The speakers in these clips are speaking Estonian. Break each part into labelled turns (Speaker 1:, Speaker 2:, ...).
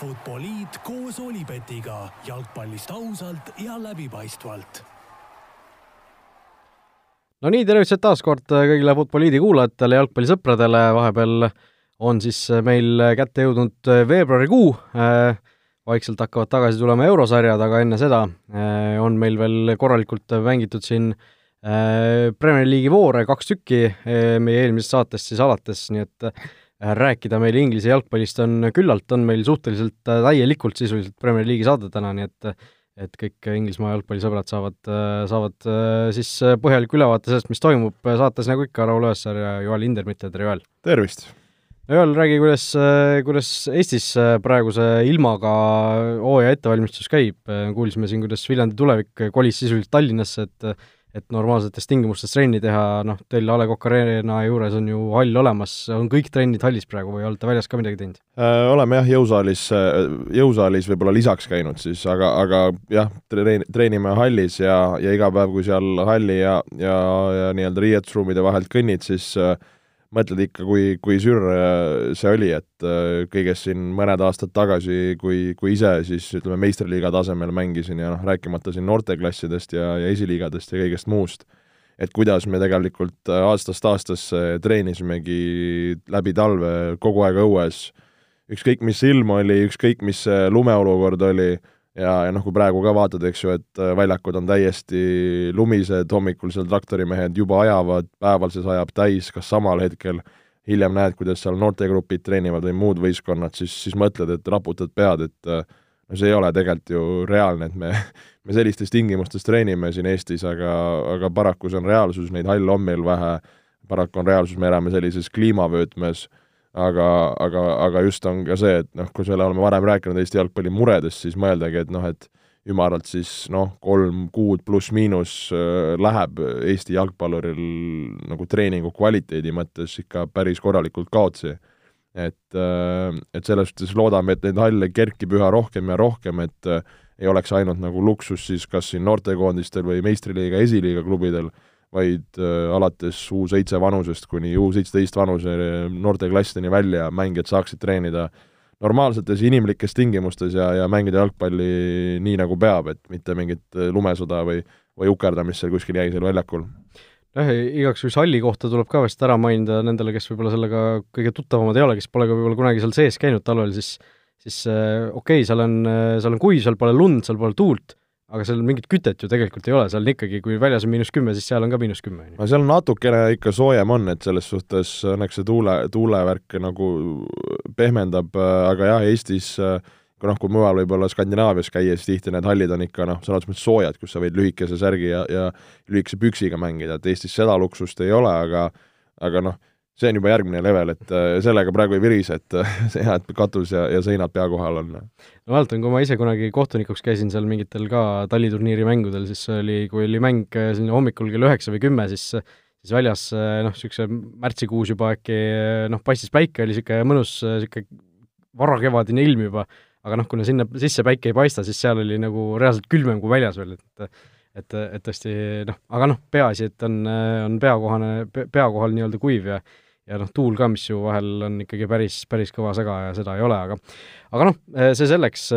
Speaker 1: Futboliit koos Olipetiga jalgpallist ausalt ja läbipaistvalt.
Speaker 2: no nii, tervitused taas kord kõigile Futboliidi kuulajatele, jalgpallisõpradele, vahepeal on siis meil kätte jõudnud veebruarikuu, vaikselt hakkavad tagasi tulema eurosarjad, aga enne seda on meil veel korralikult mängitud siin Premier League'i voore kaks tükki meie eelmisest saatest siis alates, nii et rääkida meil Inglise jalgpallist on küllalt, on meil suhteliselt täielikult sisuliselt Premier League'i saade täna, nii et et kõik Inglismaa jalgpallisõbrad saavad, saavad siis põhjaliku ülevaate sellest, mis toimub saates, nagu ikka, Raul Õessar ja Joel Hindermitt, tere Joel!
Speaker 3: tervist!
Speaker 2: Joel, räägi, kuidas, kuidas Eestis praeguse ilmaga hooaja ettevalmistus käib, kuulsime siin, kuidas Viljandi tulevik kolis sisuliselt Tallinnasse, et et normaalsetes tingimustes trenni teha, noh, teil A Le Coq Arena juures on ju hall olemas, on kõik trennid hallis praegu või olete väljas ka midagi teinud?
Speaker 3: oleme jah, jõusaalis, jõusaalis võib-olla lisaks käinud siis, aga, aga jah, treen-, treenime hallis ja, ja iga päev, kui seal halli ja, ja, ja nii-öelda riietusruumide vahelt kõnnid, siis äh, mõtled ikka, kui, kui sür see oli, et äh, kõigest siin mõned aastad tagasi, kui, kui ise siis ütleme, meistriliiga tasemel mängisin ja noh, rääkimata siin noorteklassidest ja, ja esiliigadest ja kõigest muust, et kuidas me tegelikult äh, aastast aastasse treenisimegi läbi talve kogu aeg õues, ükskõik mis ilm oli, ükskõik mis lumeolukord oli, ja, ja noh, kui praegu ka vaatad, eks ju, et äh, väljakud on täiesti lumised, hommikul seal traktorimehed juba ajavad, päeval see sajab täis, kas samal hetkel hiljem näed, kuidas seal noortegrupid treenivad või muud võistkonnad, siis, siis mõtled, et raputad pead, et äh, no see ei ole tegelikult ju reaalne, et me, me sellistes tingimustes treenime siin Eestis, aga, aga paraku see on reaalsus, neid halle on meil vähe, paraku on reaalsus, me elame sellises kliimavöötmes aga, aga, aga just on ka see, et noh, kui selle oleme varem rääkinud Eesti jalgpalli muredest, siis mõeldagi, et noh, et ümaralt siis noh, kolm kuud pluss-miinus äh, läheb Eesti jalgpalluril nagu treeningu kvaliteedi mõttes ikka päris korralikult kaotsi. et, et selles suhtes loodame, et neid halle kerkib üha rohkem ja rohkem, et ei oleks ainult nagu luksus siis kas siin noortekoondistel või meistriliiga, esiliiga klubidel vaid äh, alates U seitse vanusest kuni U seitseteist vanuse noorteklassideni välja mängijad saaksid treenida normaalsetes inimlikes tingimustes ja, ja mängida jalgpalli nii, nagu peab, et mitte mingit äh, lumesõda või, või ukerdamist seal kuskil jäisel väljakul.
Speaker 2: jah, igaks juhuks halli kohta tuleb ka vist ära mainida nendele, kes võib-olla sellega kõige tuttavamad ei ole, kes pole ka võib-olla kunagi seal sees käinud talvel, siis siis äh, okei okay,, seal on, seal on kuiv, seal pole lund, seal pole tuult, aga seal mingit kütet ju tegelikult ei ole, seal ikkagi, kui väljas on miinus kümme, siis seal on ka miinus kümme.
Speaker 3: no seal natukene ikka soojem on, et selles suhtes õnneks see tuule, tuulevärk nagu pehmendab, aga jah, Eestis kui noh, kui mujal võib-olla Skandinaavias käia, siis tihti need hallid on ikka noh, sõna otseses mõttes soojad, kus sa võid lühikese särgi ja, ja lühikese püksiga mängida, et Eestis seda luksust ei ole, aga aga noh, see on juba järgmine level, et äh, sellega praegu ei virise, et see hea, et katus ja, ja seinad pea kohal on.
Speaker 2: no mäletan, kui ma ise kunagi kohtunikuks käisin seal mingitel ka talliturniiri mängudel, siis oli, kui oli mäng äh, selline hommikul kell üheksa või kümme, siis siis väljas äh, noh, niisuguse märtsikuus juba äkki noh, paistis päike, oli niisugune mõnus niisugune varakevadine ilm juba, aga noh, kuna sinna sisse päike ei paista, siis seal oli nagu reaalselt külmem kui väljas veel, et et, et tõesti noh, aga noh, peaasi, et on, on peakohane, pea kohal nii-öelda kuiv ja ja noh, tuul ka, mis ju vahel on ikkagi päris, päris kõva sega ja seda ei ole, aga aga noh, see selleks,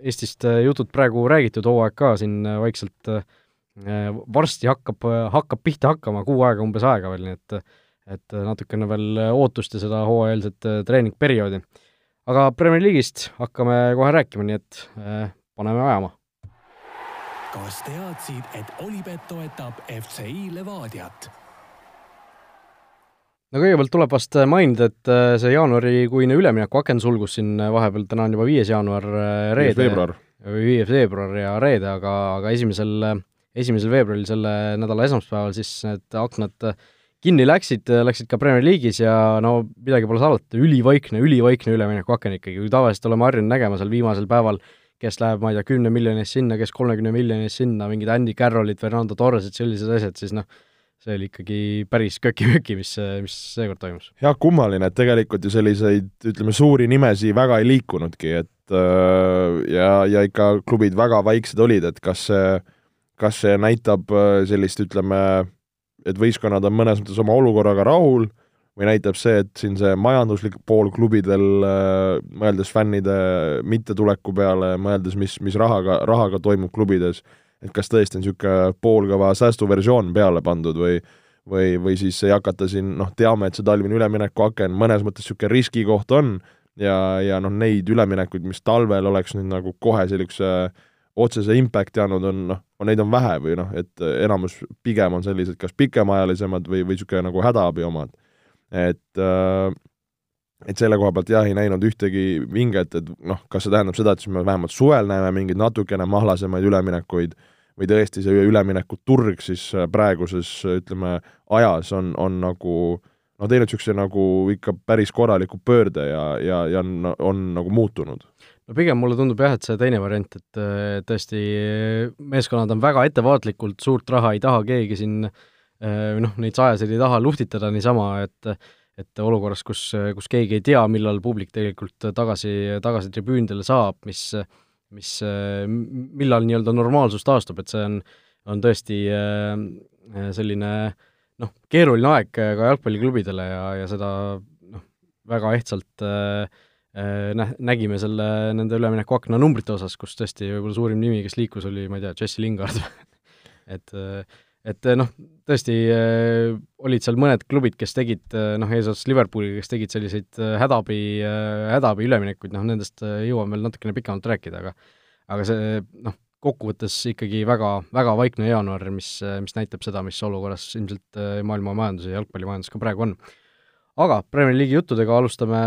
Speaker 2: Eestist jutud praegu räägitud, hooaeg ka siin vaikselt varsti hakkab, hakkab pihta hakkama, kuu aega umbes aega veel, nii et et natukene veel ootust ja seda hooajalset treeningperioodi. aga Premier League'ist hakkame kohe rääkima, nii et paneme ajama.
Speaker 1: kas teadsid, et Olipet toetab FCI Levadiat?
Speaker 2: No kõigepealt tuleb vast mainida, et äh, see jaanuarikuine üleminekuaken sulgus siin vahepeal, täna on juba viies jaanuar, äh, reede. või viies veebruar ja reede, aga, aga esimesel, esimesel veebruaril, selle nädala esmaspäeval siis need aknad kinni läksid, läksid ka Premier League'is ja no midagi pole salata, ülivaikne, ülivaikne üleminekuaken ikkagi, kui tavaliselt oleme harjunud nägema seal viimasel päeval, kes läheb, ma ei tea, kümne miljoni eest sinna, kes kolmekümne miljoni eest sinna, mingid Andy Carrollid, Fernando Torresed, sellised asjad, siis noh, see oli ikkagi päris köki-möki, mis, mis seekord toimus.
Speaker 3: jah, kummaline, et tegelikult ju selliseid, ütleme, suuri nimesi väga ei liikunudki, et äh, ja, ja ikka klubid väga vaiksed olid, et kas see, kas see näitab äh, sellist, ütleme, et võistkonnad on mõnes mõttes oma olukorraga rahul või näitab see, et siin see majanduslik pool klubidel, mõeldes fännide mittetuleku peale, mõeldes, mis, mis rahaga, rahaga toimub klubides, et kas tõesti on niisugune poolkõva säästuversioon peale pandud või või, või siis ei hakata siin, noh, teame, et see talvine üleminekuaken mõnes mõttes niisugune riskikoht on ja, ja noh, neid üleminekuid, mis talvel oleks nüüd nagu kohe sellise otsese impact'i andnud, on noh, neid on vähe või noh, et enamus pigem on sellised kas pikemaajalisemad või, või niisugune nagu hädaabi omad. et äh, et selle koha pealt jah, ei näinud ühtegi vinget, et noh, kas see tähendab seda, et siis me vähemalt suvel näeme mingeid natukene mahlasemaid üleminekuid või tõesti see üleminekuturg siis äh, praeguses, ütleme, ajas on, on nagu no teinud niisuguse nagu ikka päris korraliku pöörde ja, ja, ja on, on nagu muutunud.
Speaker 2: No pigem mulle tundub jah, et see teine variant, et tõesti meeskonnad on väga ettevaatlikult, suurt raha ei taha keegi siin äh, noh, neid sajaseid ei taha luhtitada niisama, et et olukorras, kus, kus keegi ei tea, millal publik tegelikult tagasi, tagasi tribüündele saab, mis mis, millal nii-öelda normaalsus taastub, et see on, on tõesti äh, selline noh, keeruline aeg ka jalgpalliklubidele ja, ja seda noh, väga ehtsalt äh, äh, nä-, nägime selle, nende üleminekuakna numbrite osas, kus tõesti võib-olla suurim nimi, kes liikus, oli, ma ei tea, Jesse Lingard. Et et noh, tõesti äh, olid seal mõned klubid, kes tegid äh, noh, eesotsas Liverpooliga, kes tegid selliseid hädaabi äh,, hädaabi üleminekuid, noh nendest jõuame veel natukene pikemalt rääkida, aga aga see noh, kokkuvõttes ikkagi väga, väga vaikne jaanuar, mis, mis näitab seda, mis olukorras ilmselt maailma majandus ja jalgpallimajandus ka praegu on. aga Premier League'i juttudega alustame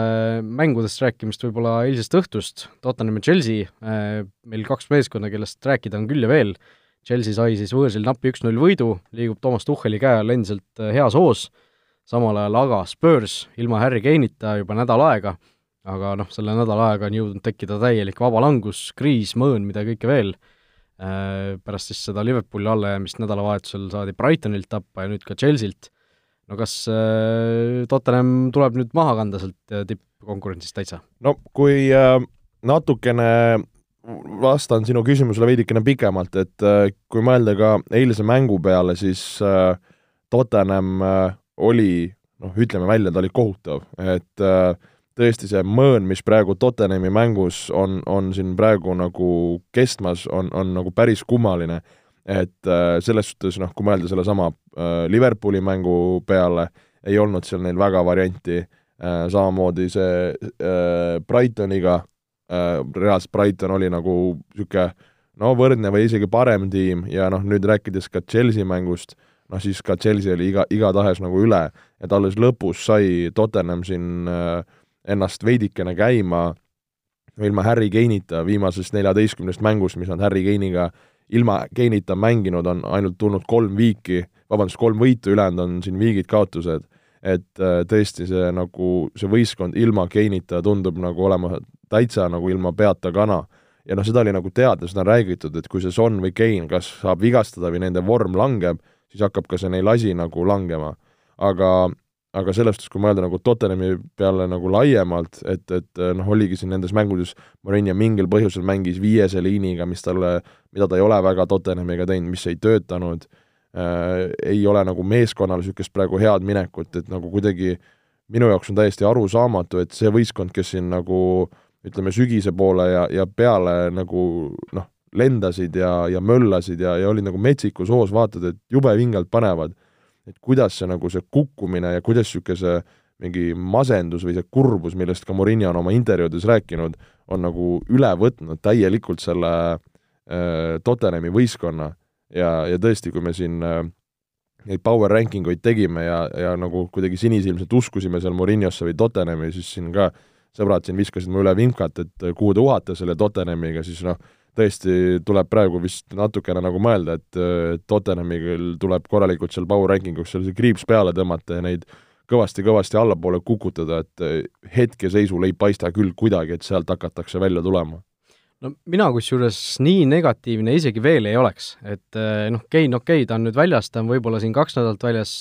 Speaker 2: mängudest rääkimist võib-olla eilsest õhtust, Tottenham ja Chelsea, meil kaks meeskonda, kellest rääkida on küll ja veel, Chelsea sai siis võõrsil napi üks-null võidu, liigub Toomas Tuhheli käe all endiselt äh, heas hoos, samal ajal aga Spurs ilma Harry Kane'ita juba nädal aega aga noh, selle nädala ajaga on jõudnud tekkida täielik vabalangus, kriis, mõõn, mida kõike veel, äh, pärast siis seda Liverpooli allajäämist nädalavahetusel saadi Brightonilt tappa ja nüüd ka Chelsea't, no kas äh, Tottenham tuleb nüüd maha kanda sealt tippkonkurentsist täitsa?
Speaker 3: no kui natukene vastan sinu küsimusele veidikene pikemalt, et äh, kui mõelda ka eilse mängu peale, siis äh, Tottenham äh, oli noh, ütleme välja, ta oli kohutav, et tõesti see mõõn, mis praegu Tottenhami mängus on, on siin praegu nagu kestmas, on, on nagu päris kummaline. et selles suhtes noh, kui mõelda sellesama Liverpooli mängu peale, ei olnud seal neil väga varianti samamoodi see Brightoniga reaalselt Brighton oli nagu niisugune no võrdne või isegi parem tiim ja noh, nüüd rääkides ka Chelsea mängust, noh siis ka Chelsea oli iga, igatahes nagu üle, et alles lõpus sai Tottenham siin äh, ennast veidikene käima ilma Harry Kane'ita viimasest neljateistkümnest mängust, mis nad Harry Kane'iga ilma Kane'ita mänginud, on ainult tulnud kolm viiki, vabandust, kolm võitu, ülejäänud on siin viigid, kaotused. et äh, tõesti, see nagu, see võistkond ilma Kane'ita tundub nagu olema täitsa nagu ilma peata kana. ja noh, seda oli nagu teada, seda on räägitud, et kui see Son või Kane kas saab vigastada või nende vorm langeb, siis hakkab ka see neil asi nagu langema. aga aga selles suhtes, kui mõelda nagu Tottenhami peale nagu laiemalt, et, et noh, oligi siin nendes mängudes, Mourinho mingil põhjusel mängis viiese liiniga, mis talle, mida ta ei ole väga Tottenhamiga teinud, mis ei töötanud äh,, ei ole nagu meeskonnal niisugust praegu head minekut, et nagu kuidagi minu jaoks on täiesti arusaamatu, et see võistkond, kes siin nagu ütleme, sügise poole ja, ja peale nagu noh, lendasid ja, ja möllasid ja, ja olid nagu metsikus hoos, vaatad, et jube vingelt panevad. Et kuidas see nagu see kukkumine ja kuidas niisugune see mingi masendus või see kurbus, millest ka Murillo on oma intervjuudes rääkinud, on nagu üle võtnud täielikult selle äh, Tottenhami võistkonna. Ja, ja tõesti, kui me siin äh, neid power ranking uid tegime ja, ja nagu kuidagi sinisilmselt uskusime seal Murillosse või Tottenhami, siis siin ka sõbrad siin viskasid mu üle vimkat, et kuhu te uhate selle Tottenhamiga, siis noh, tõesti tuleb praegu vist natukene nagu mõelda, et Tottenhamil tuleb korralikult seal power ranking us seal see kriips peale tõmmata ja neid kõvasti-kõvasti allapoole kukutada, et hetkeseisul ei paista küll kuidagi, et sealt hakatakse välja tulema.
Speaker 2: No mina kusjuures nii negatiivne isegi veel ei oleks, et noh, Kein, okei okay,, ta on nüüd väljas, ta on võib-olla siin kaks nädalat väljas,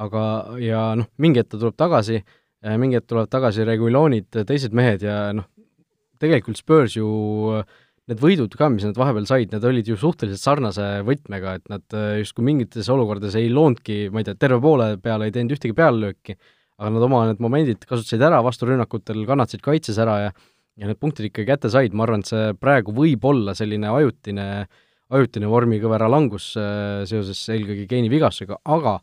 Speaker 2: aga, ja noh, mingi hetk ta tuleb tagasi, mingi hetk tulevad tagasi Regulonid, teised mehed ja noh, tegelikult Spurs ju äh, need võidud ka, mis nad vahepeal said, need olid ju suhteliselt sarnase võtmega, et nad äh, justkui mingites olukordades ei loonudki, ma ei tea, terve poole peale ei teinud ühtegi peallööki, aga nad oma need momendid kasutasid ära, vasturünnakutel kannatasid kaitses ära ja ja need punktid ikkagi kätte said, ma arvan, et see praegu võib olla selline ajutine, ajutine vormikõvera langus äh, seoses eelkõige geeni vigastusega, aga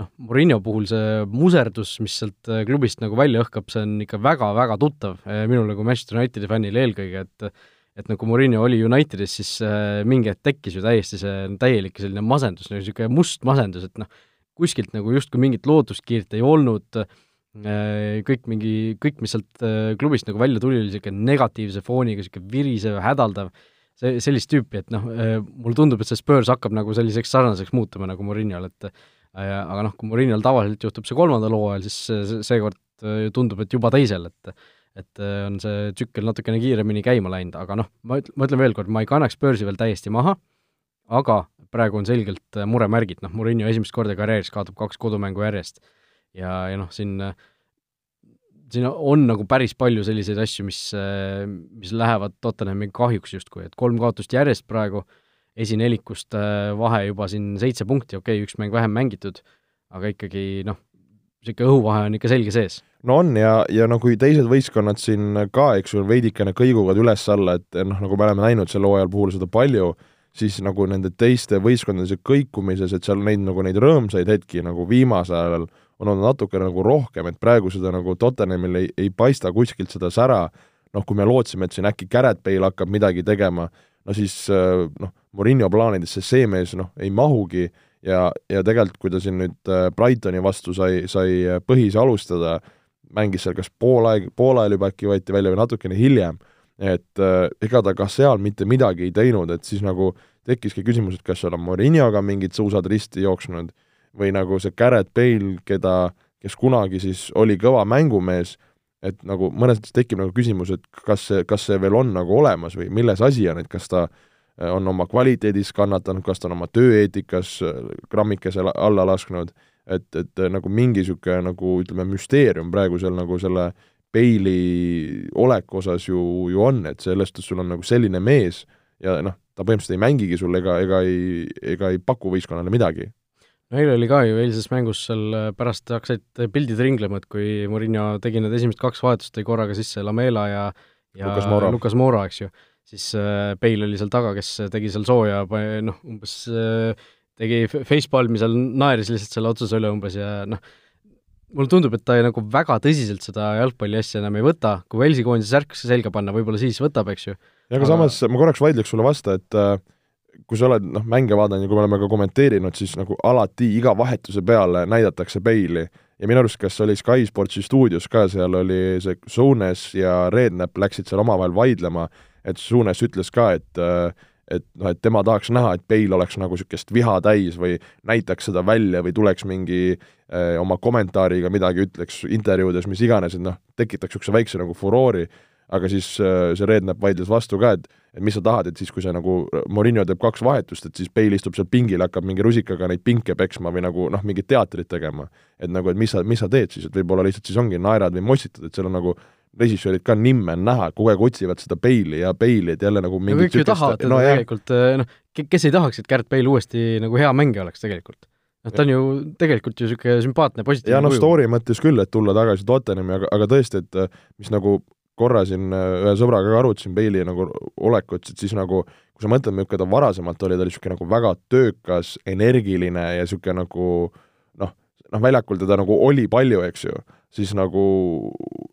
Speaker 2: noh, Murillo puhul see muserdus, mis sealt äh, klubist nagu välja õhkab, see on ikka väga-väga tuttav äh, minule kui Manchester Unitedi fännile eelkõige, et et nagu Murillo oli Unitedis, siis äh, mingi hetk tekkis ju täiesti see täielik selline masendus, nagu niisugune must masendus, et noh, kuskilt nagu justkui mingit lootuskiirt ei olnud äh,, kõik mingi, kõik, mis sealt äh, klubist nagu välja tuli, oli niisugune negatiivse fooniga, niisugune virisev, hädaldav, see, sellist tüüpi, et noh äh,, mulle tundub, et see Spurs hakkab nagu selliseks sarnaseks muutuma nagu Murillol, et aga noh, kui Murillol tavaliselt juhtub see kolmandal hooajal, siis seekord äh, tundub, et juba teisel, et et äh, on see tsükkel natukene kiiremini käima läinud, aga noh, ma üt-, ma ütlen veel kord, ma ei kannaks börsi veel täiesti maha, aga praegu on selgelt äh, muremärgid, noh, Murillo esimest korda karjääris kaotab kaks kodumängu järjest. ja, ja noh, siin, siin on nagu päris palju selliseid asju, mis, mis lähevad Tottenhami kahjuks justkui, et kolm kaotust järjest praegu, esinelikust vahe juba siin seitse punkti, okei okay,, üks mäng vähem mängitud, aga ikkagi noh, niisugune õhuvahe on ikka selge sees.
Speaker 3: no on ja, ja no kui teised võistkonnad siin ka, eks ju, veidikene kõiguvad üles-alla, et noh, nagu me oleme näinud sel hooajal puhul seda palju, siis nagu nende teiste võistkondade kõikumises, et seal neid nagu neid rõõmsaid hetki nagu viimasel ajal on olnud natukene nagu rohkem, et praegu seda nagu Tottenhamil ei, ei paista kuskilt seda sära, noh, kui me lootsime, et siin äkki Garrett Bale hakkab midagi tegema, no siis noh, Murillo plaanidesse see mees noh, ei mahugi ja, ja tegelikult, kui ta siin nüüd äh, Brightoni vastu sai, sai äh, põhis alustada, mängis seal kas pool aeg, pool ajal juba äkki võeti välja või natukene hiljem, et äh, ega ta ka seal mitte midagi ei teinud, et siis nagu tekkiski küsimus, et kas seal on Mourinhoga mingid suusad risti jooksnud või nagu see Garrett Bale, keda, kes kunagi siis oli kõva mängumees, et nagu mõnes mõttes tekib nagu küsimus, et kas see, kas see veel on nagu olemas või milles asi on, et kas ta on oma kvaliteedis kannatanud, kas ta on oma tööeetikas äh, grammikese alla lasknud, et, et äh, nagu mingi niisugune nagu ütleme, müsteerium praegu seal nagu selle Bailey oleku osas ju, ju on, et sellest, et sul on nagu selline mees ja noh, ta põhimõtteliselt ei mängigi sul ega, ega ei, ega ei paku võistkonnale midagi.
Speaker 2: No eile oli ka ju eilses mängus seal äh, pärast hakkasid pildid ringlema, et kui Murillo tegi need esimesed kaks vahetust, tõi korraga sisse Lamela ja ja Lukas Moura, Lukas Moura, eks ju, siis äh, Bale oli seal taga, kes tegi seal sooja, noh, umbes äh, tegi facepalmi seal, naeris lihtsalt selle otsuse üle umbes ja noh, mulle tundub, et ta ei, nagu väga tõsiselt seda jalgpalli asja enam ei võta, kui Walesi koondise särk selga panna, võib-olla siis võtab, eks ju.
Speaker 3: ja aga, aga samas ma korraks vaidleks sulle vastu, et äh, kui sa oled noh, mänge vaadanud ja kui me oleme ka kommenteerinud, siis nagu alati iga vahetuse peale näidatakse Bale'i. Ja minu arust, kas oli Sky Sportsi stuudios ka, seal oli see Sones ja Redknapp läksid seal omavahel vaidlema et Suunes ütles ka, et et noh, et tema tahaks näha, et Bale oleks nagu niisugust viha täis või näitaks seda välja või tuleks mingi eh, oma kommentaariga midagi, ütleks intervjuudes, mis iganes, et noh, tekitaks niisuguse väikse nagu furoori, aga siis äh, see Redknapp vaidles vastu ka, et et mis sa tahad, et siis, kui see nagu Morinho teeb kaks vahetust, et siis Bale istub seal pingil, hakkab mingi rusikaga neid pinke peksma või nagu noh, mingit teatrit tegema. et nagu, et mis sa, mis sa teed siis, et võib-olla lihtsalt siis ongi naerad või mossitad, et seal on nagu režissöörid ka nimme on näha, kogu aeg otsivad seda Bale'i ja Bale'i, et jälle nagu
Speaker 2: no kõik ju tahavad teda no, tegelikult, eh, noh, kes ei tahaks, et Gerd Bale uuesti nagu hea mängija oleks tegelikult? noh, ta on ju tegelikult ju niisugune sümpaatne, positiivne
Speaker 3: ja noh, story mõttes küll, et tulla tagasi Tottenhami, aga, aga tõesti, et eh, mis nagu korra siin eh, ühe sõbraga ka arutasin Bale'i nagu olekut, et siis nagu kui sa mõtled, milline ta varasemalt oli, ta oli niisugune nagu väga töökas, energiline ja niisugune nagu noh, noh väljakul teda nagu oli palju, eks ju siis nagu,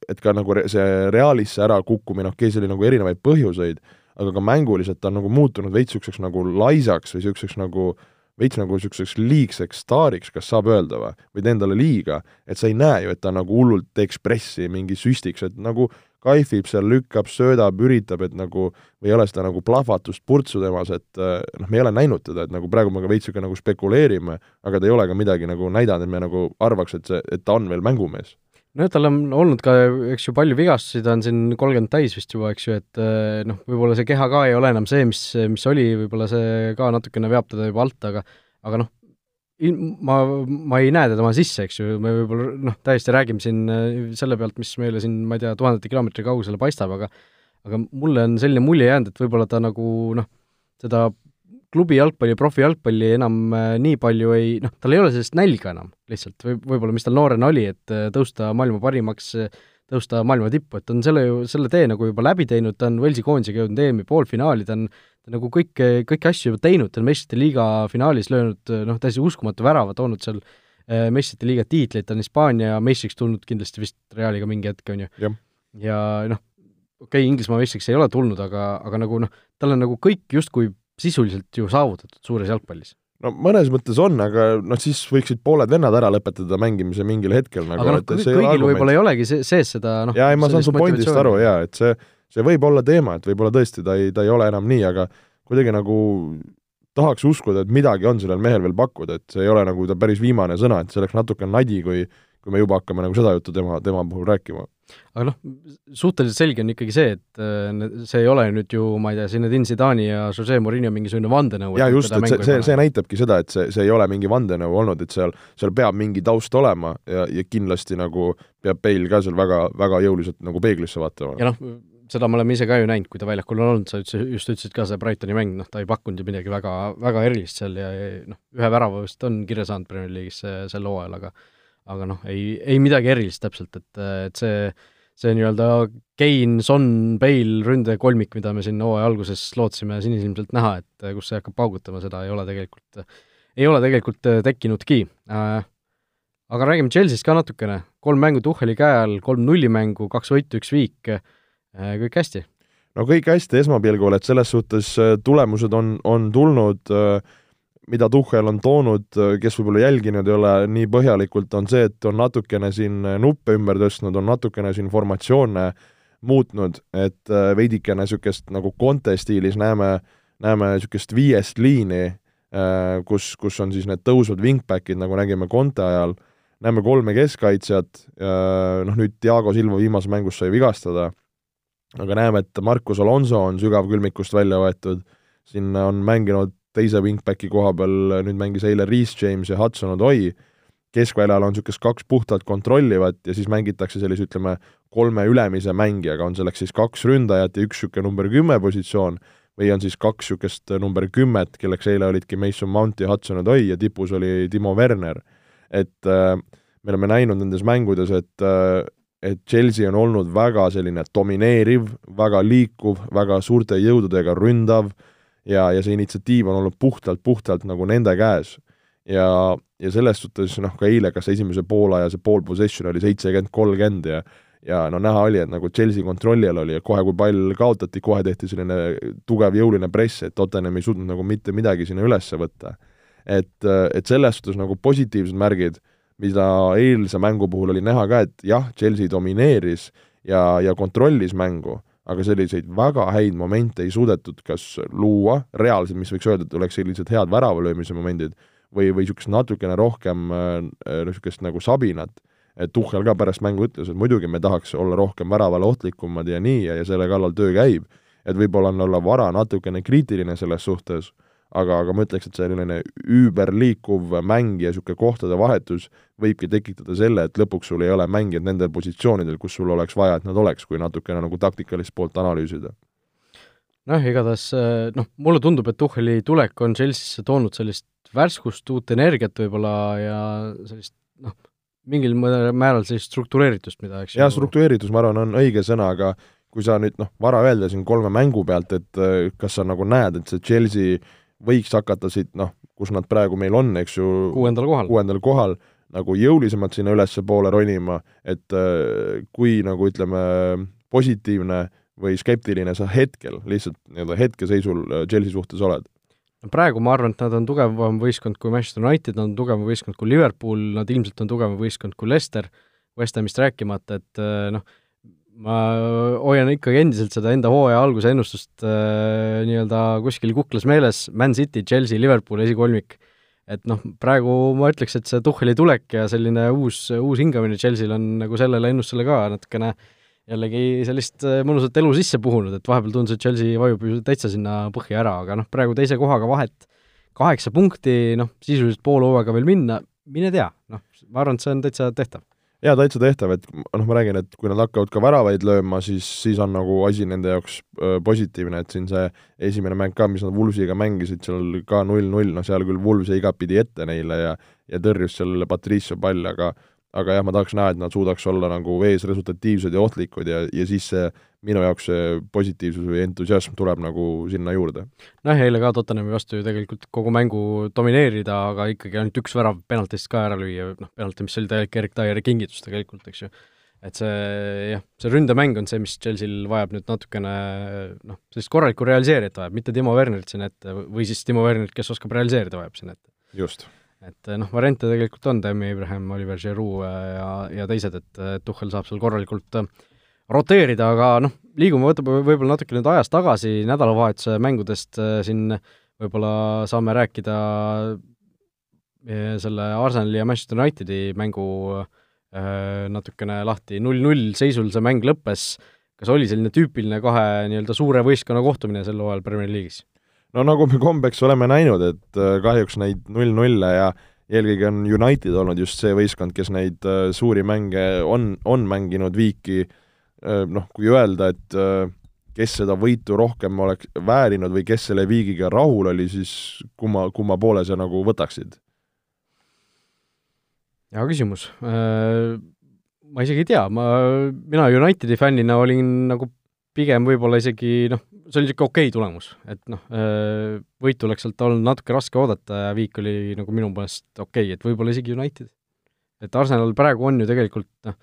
Speaker 3: et ka nagu see Realisse ärakukkumine, okei okay,, seal oli nagu erinevaid põhjuseid, aga ka mänguliselt ta on nagu muutunud veits niisuguseks nagu laisaks või niisuguseks nagu veits nagu niisuguseks liigseks staariks, kas saab öelda või, või tee endale liiga, et sa ei näe ju, et ta nagu hullult ekspressi mingi süstiks, et nagu kaifib seal, lükkab, söödab, üritab, et nagu, ei ole seda nagu plahvatust, purtsu temas, et eh, noh, me ei ole näinud teda, et nagu praegu me ka veits niisugune nagu spekuleerime, aga ta ei ole ka midagi nagu näidanud, et me nagu arvaks, et see, et ta on veel mängumees
Speaker 2: nojah, tal on olnud ka, eks ju, palju vigastusi, ta on siin kolmkümmend täis vist juba, eks ju, et eh, noh, võib-olla see keha ka ei ole enam see, mis, mis oli, võib-olla see ka natukene veab teda juba alt, aga aga noh, ma, ma ei näe teda oma sisse, eks ju, me võib-olla noh, täiesti räägime siin eh, selle pealt, mis meile siin, ma ei tea, tuhandete kilomeetri kaugusele paistab, aga aga mulle on selline mulje jäänud, et võib-olla ta nagu noh, seda klubi jalgpalli, profijalgpalli enam äh, nii palju ei, noh, tal ei ole sellist nälga enam lihtsalt või võib-olla, mis tal noorena oli, et äh, tõusta maailma parimaks, tõusta maailma tippu, et ta on selle ju, selle tee nagu juba läbi teinud, ta on Walesi koondisega jõudnud EM-i poolfinaali, ta on ta nagu kõike, kõiki asju juba teinud, ta on meistrite liiga finaalis löönud noh, täiesti uskumatu värava, toonud seal meistrite liiga tiitleid, ta on Hispaania meistriks tulnud kindlasti vist Realiga mingi hetk, on ju. ja noh, okei okay,, Inglismaa meistriks ei ole tulnud, aga, aga nagu noh, tal on nagu kõik justkui sisuliselt ju saavutatud suures jalgpallis.
Speaker 3: No mõnes mõttes on, aga noh, siis võiksid pooled vennad ära lõpetada mängimise mingil hetkel nagu
Speaker 2: aga noh, kõigil võib-olla ei olegi see, sees seda noh
Speaker 3: jaa, ei ma saan su pointist aru jaa, et see, see võib olla teema, et võib-olla tõesti ta ei, ta ei ole enam nii, aga kuidagi nagu tahaks uskuda, et midagi on sellel mehel veel pakkuda, et see ei ole nagu ta päris viimane sõna, et see oleks natuke nadi, kui kui me juba hakkame nagu seda juttu tema, tema puhul rääkima
Speaker 2: aga noh, suhteliselt selge on ikkagi see, et äh, see ei ole nüüd ju, ma ei tea, Zinedine Zidani ja Jose Mourinho mingisugune vandenõu.
Speaker 3: jaa, just, et see, see, see näitabki seda, et see, see ei ole mingi vandenõu olnud, et seal, seal peab mingi taust olema ja, ja kindlasti nagu peab Bale ka seal väga, väga jõuliselt nagu peeglisse vaatama.
Speaker 2: ja noh, seda me oleme ise ka ju näinud, kui ta väljakul on olnud, sa ütlesid, just ütlesid ka, see Brightoni mäng, noh, ta ei pakkunud ju midagi väga, väga erilist seal ja noh, ühe värava vist on kirja saanud Premier League'is sel hooajal, aga aga noh, ei, ei midagi erilist täpselt, et, et see, see nii-öelda Kein, Son, Bale ründekolmik, mida me siin hooaja alguses lootsime sinisilmselt näha, et kus see hakkab paugutama, seda ei ole tegelikult, ei ole tegelikult tekkinudki äh,. aga räägime Chelsea'st ka natukene, kolm mängu Tuhheli käe all, kolm nullimängu, kaks võitu, üks viik äh,, kõik hästi?
Speaker 3: no kõik hästi esmapilgul, et selles suhtes äh, tulemused on, on tulnud äh, mida Tuhhel on toonud, kes võib-olla jälginud ei ole nii põhjalikult, on see, et on natukene siin nuppe ümber tõstnud, on natukene siin formatsioone muutnud, et äh, veidikene niisugust nagu Conte stiilis näeme, näeme niisugust viiest liini, äh, kus, kus on siis need tõusvad wingbackid, nagu nägime Conte ajal, näeme kolme keskkaitsjat, noh nüüd Diego Silva viimases mängus sai vigastada, aga näeme, et Marcus Alonso on sügavkülmikust välja võetud, siin on mänginud teise wingbacki koha peal nüüd mängis eile Reece James ja Hudson Odoi, keskväljal on niisugust kaks puhtalt kontrollivat ja siis mängitakse sellise, ütleme, kolme ülemise mängijaga, on selleks siis kaks ründajat ja üks niisugune number kümme positsioon, või on siis kaks niisugust number kümmet, kelleks eile olidki Mason Mount ja Hudson Odoi ja tipus oli Timo Werner. et äh, me oleme näinud nendes mängudes, et äh, et Chelsea on olnud väga selline domineeriv, väga liikuv, väga suurte jõududega ründav äh,, ja, ja see initsiatiiv on olnud puhtalt, puhtalt nagu nende käes. ja, ja selles suhtes noh, ka eile, kas esimese poolaja see pool possession oli seitsekümmend, kolmkümmend ja ja no näha oli, et nagu Chelsea kontrolli all oli ja kohe, kui pall kaotati, kohe tehti selline tugev jõuline press, et Tottenham ei suutnud nagu mitte midagi sinna üles võtta. et, et selles suhtes nagu positiivsed märgid, mida eilse mängu puhul oli näha ka, et jah, Chelsea domineeris ja, ja kontrollis mängu, aga selliseid väga häid momente ei suudetud kas luua, reaalselt, mis võiks öelda, et oleks sellised head väravalöömise momendid, või, või niisugust natukene rohkem niisugust äh, nagu sabinat, et Tuhhel ka pärast mängu ütles, et muidugi me tahaks olla rohkem väravale ohtlikumad ja nii ja, ja selle kallal töö käib, et võib-olla on olla vara natukene kriitiline selles suhtes aga, aga ma ütleks, et selline üüberliikuv mäng ja niisugune kohtade vahetus võibki tekitada selle, et lõpuks sul ei ole mängijad nendel positsioonidel, kus sul oleks vaja, et nad oleks, kui natukene nagu taktikalist poolt analüüsida.
Speaker 2: noh, igatahes noh, mulle tundub, et Tuhheli tulek on Chelsea'sse toonud sellist värskust, uut energiat võib-olla ja sellist noh, mingil määral sellist struktureeritust, mida eks
Speaker 3: jah, struktureeritus, ma arvan, on õige sõna, aga kui sa nüüd noh, vara öelda siin kolme mängu pealt, et kas sa nagu näed, et see Chelsea võiks hakata siit noh, kus nad praegu meil on, eks ju,
Speaker 2: kuuendal kohal,
Speaker 3: kuuendal kohal, nagu jõulisemalt sinna ülespoole ronima, et äh, kui nagu ütleme, positiivne või skeptiline sa hetkel, lihtsalt nii-öelda hetkeseisul äh, Chelsea suhtes oled?
Speaker 2: praegu ma arvan, et nad on tugevam võistkond kui Manchester United, nad on tugevam võistkond kui Liverpool, nad ilmselt on tugevam võistkond kui Leicester, West Hamist rääkimata, et äh, noh, ma hoian ikkagi endiselt seda enda hooaja alguse ennustust äh, nii-öelda kuskil kuklas meeles, Man City, Chelsea, Liverpool esikolmik. et noh, praegu ma ütleks, et see Tuhheli tulek ja selline uus, uus hingamine Chelsea'l on nagu sellele ennustusele ka natukene jällegi sellist äh, mõnusat elu sisse puhunud, et vahepeal tundus, et Chelsea vajub ju täitsa sinna põhja ära, aga noh, praegu teise kohaga vahet kaheksa punkti, noh, sisuliselt poole hooaega veel minna, mine tea, noh, ma arvan, et see on täitsa tehtav
Speaker 3: jaa, täitsa tehtav, et noh, ma räägin, et kui nad hakkavad ka väravaid lööma, siis, siis on nagu asi nende jaoks öö, positiivne, et siin see esimene mäng ka, mis nad Wulvsiga mängisid, seal ka null-null, noh seal küll Wulvs jäi igatpidi ette neile ja ja tõrjus seal Patricio palli, aga aga jah, ma tahaks näha, et nad suudaks olla nagu vees resultatiivsed ja ohtlikud ja, ja siis see minu jaoks see positiivsus või entusiasm tuleb nagu sinna juurde.
Speaker 2: nojah, eile ka Tottenhami vastu ju tegelikult kogu mängu domineerida, aga ikkagi ainult üks värav penaltist ka ära lüüa, noh, penalti, mis oli täielik Erik Taieri kingitus tegelikult, eks ju. et see jah, see ründemäng on see, mis Chelsea'l vajab nüüd natukene noh, sellist korralikku realiseerijat vajab, mitte Timo Wernerit sinna ette või siis Timo Wernerit, kes oskab realiseerida, vajab sinna ette.
Speaker 3: just
Speaker 2: et noh, variante tegelikult on, Tammy Abraham, Oliver Giroux ja, ja teised, et Tuhhel saab seal korralikult roteerida, aga noh, liigume võtab võib-olla natuke nüüd ajas tagasi nädalavahetuse mängudest, siin võib-olla saame rääkida selle Arsenali ja Manchester Unitedi mängu natukene lahti, null-null seisul see mäng lõppes, kas oli selline tüüpiline kahe nii-öelda suure võistkonna kohtumine sel hooajal Premier League'is?
Speaker 3: No nagu me kombeks oleme näinud, et äh, kahjuks neid null-nulle ja eelkõige on United olnud just see võistkond, kes neid äh, suuri mänge on, on mänginud viiki, äh, noh, kui öelda, et kes seda võitu rohkem oleks väärinud või kes selle viigiga rahul oli, siis kumma, kumma poole sa nagu võtaksid?
Speaker 2: hea küsimus. Ma isegi ei tea, ma, mina Unitedi fännina olin nagu pigem võib-olla isegi noh, see oli niisugune okei okay tulemus, et noh, äh, võitu oleks sealt olnud natuke raske oodata ja viik oli nagu minu meelest okei okay,, et võib-olla isegi United. et Arsenal praegu on ju tegelikult noh,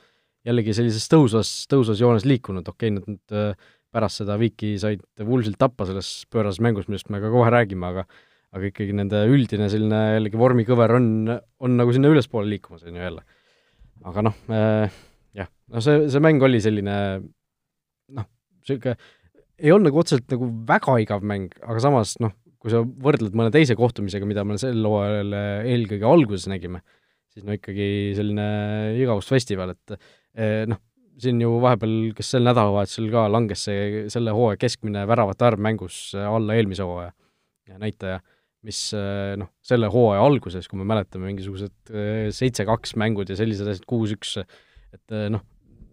Speaker 2: jällegi sellises tõusvas, tõusvas joones liikunud, okei okay,, nad nüüd äh, pärast seda viiki said Woolsilt tappa selles pöörases mängus, millest me ka kohe räägime, aga aga ikkagi nende üldine selline jällegi vormikõver on, on nagu sinna ülespoole liikumas, on ju jälle. aga noh äh,, jah, no see, see mäng oli selline niisugune ei olnud nagu otseselt nagu väga igav mäng, aga samas noh, kui sa võrdled mõne teise kohtumisega, mida me sel hooajal eelkõige alguses nägime, siis no ikkagi selline igavusfestival, et eh, noh, siin ju vahepeal, kas sel nädalavahetusel ka langes see selle hooaja keskmine väravate arv mängus alla eelmise hooaja näitaja, mis eh, noh, selle hooaja alguses, kui me mäletame, mingisugused eh, seitse-kaks mängud ja sellised asjad, kuus-üks, et noh,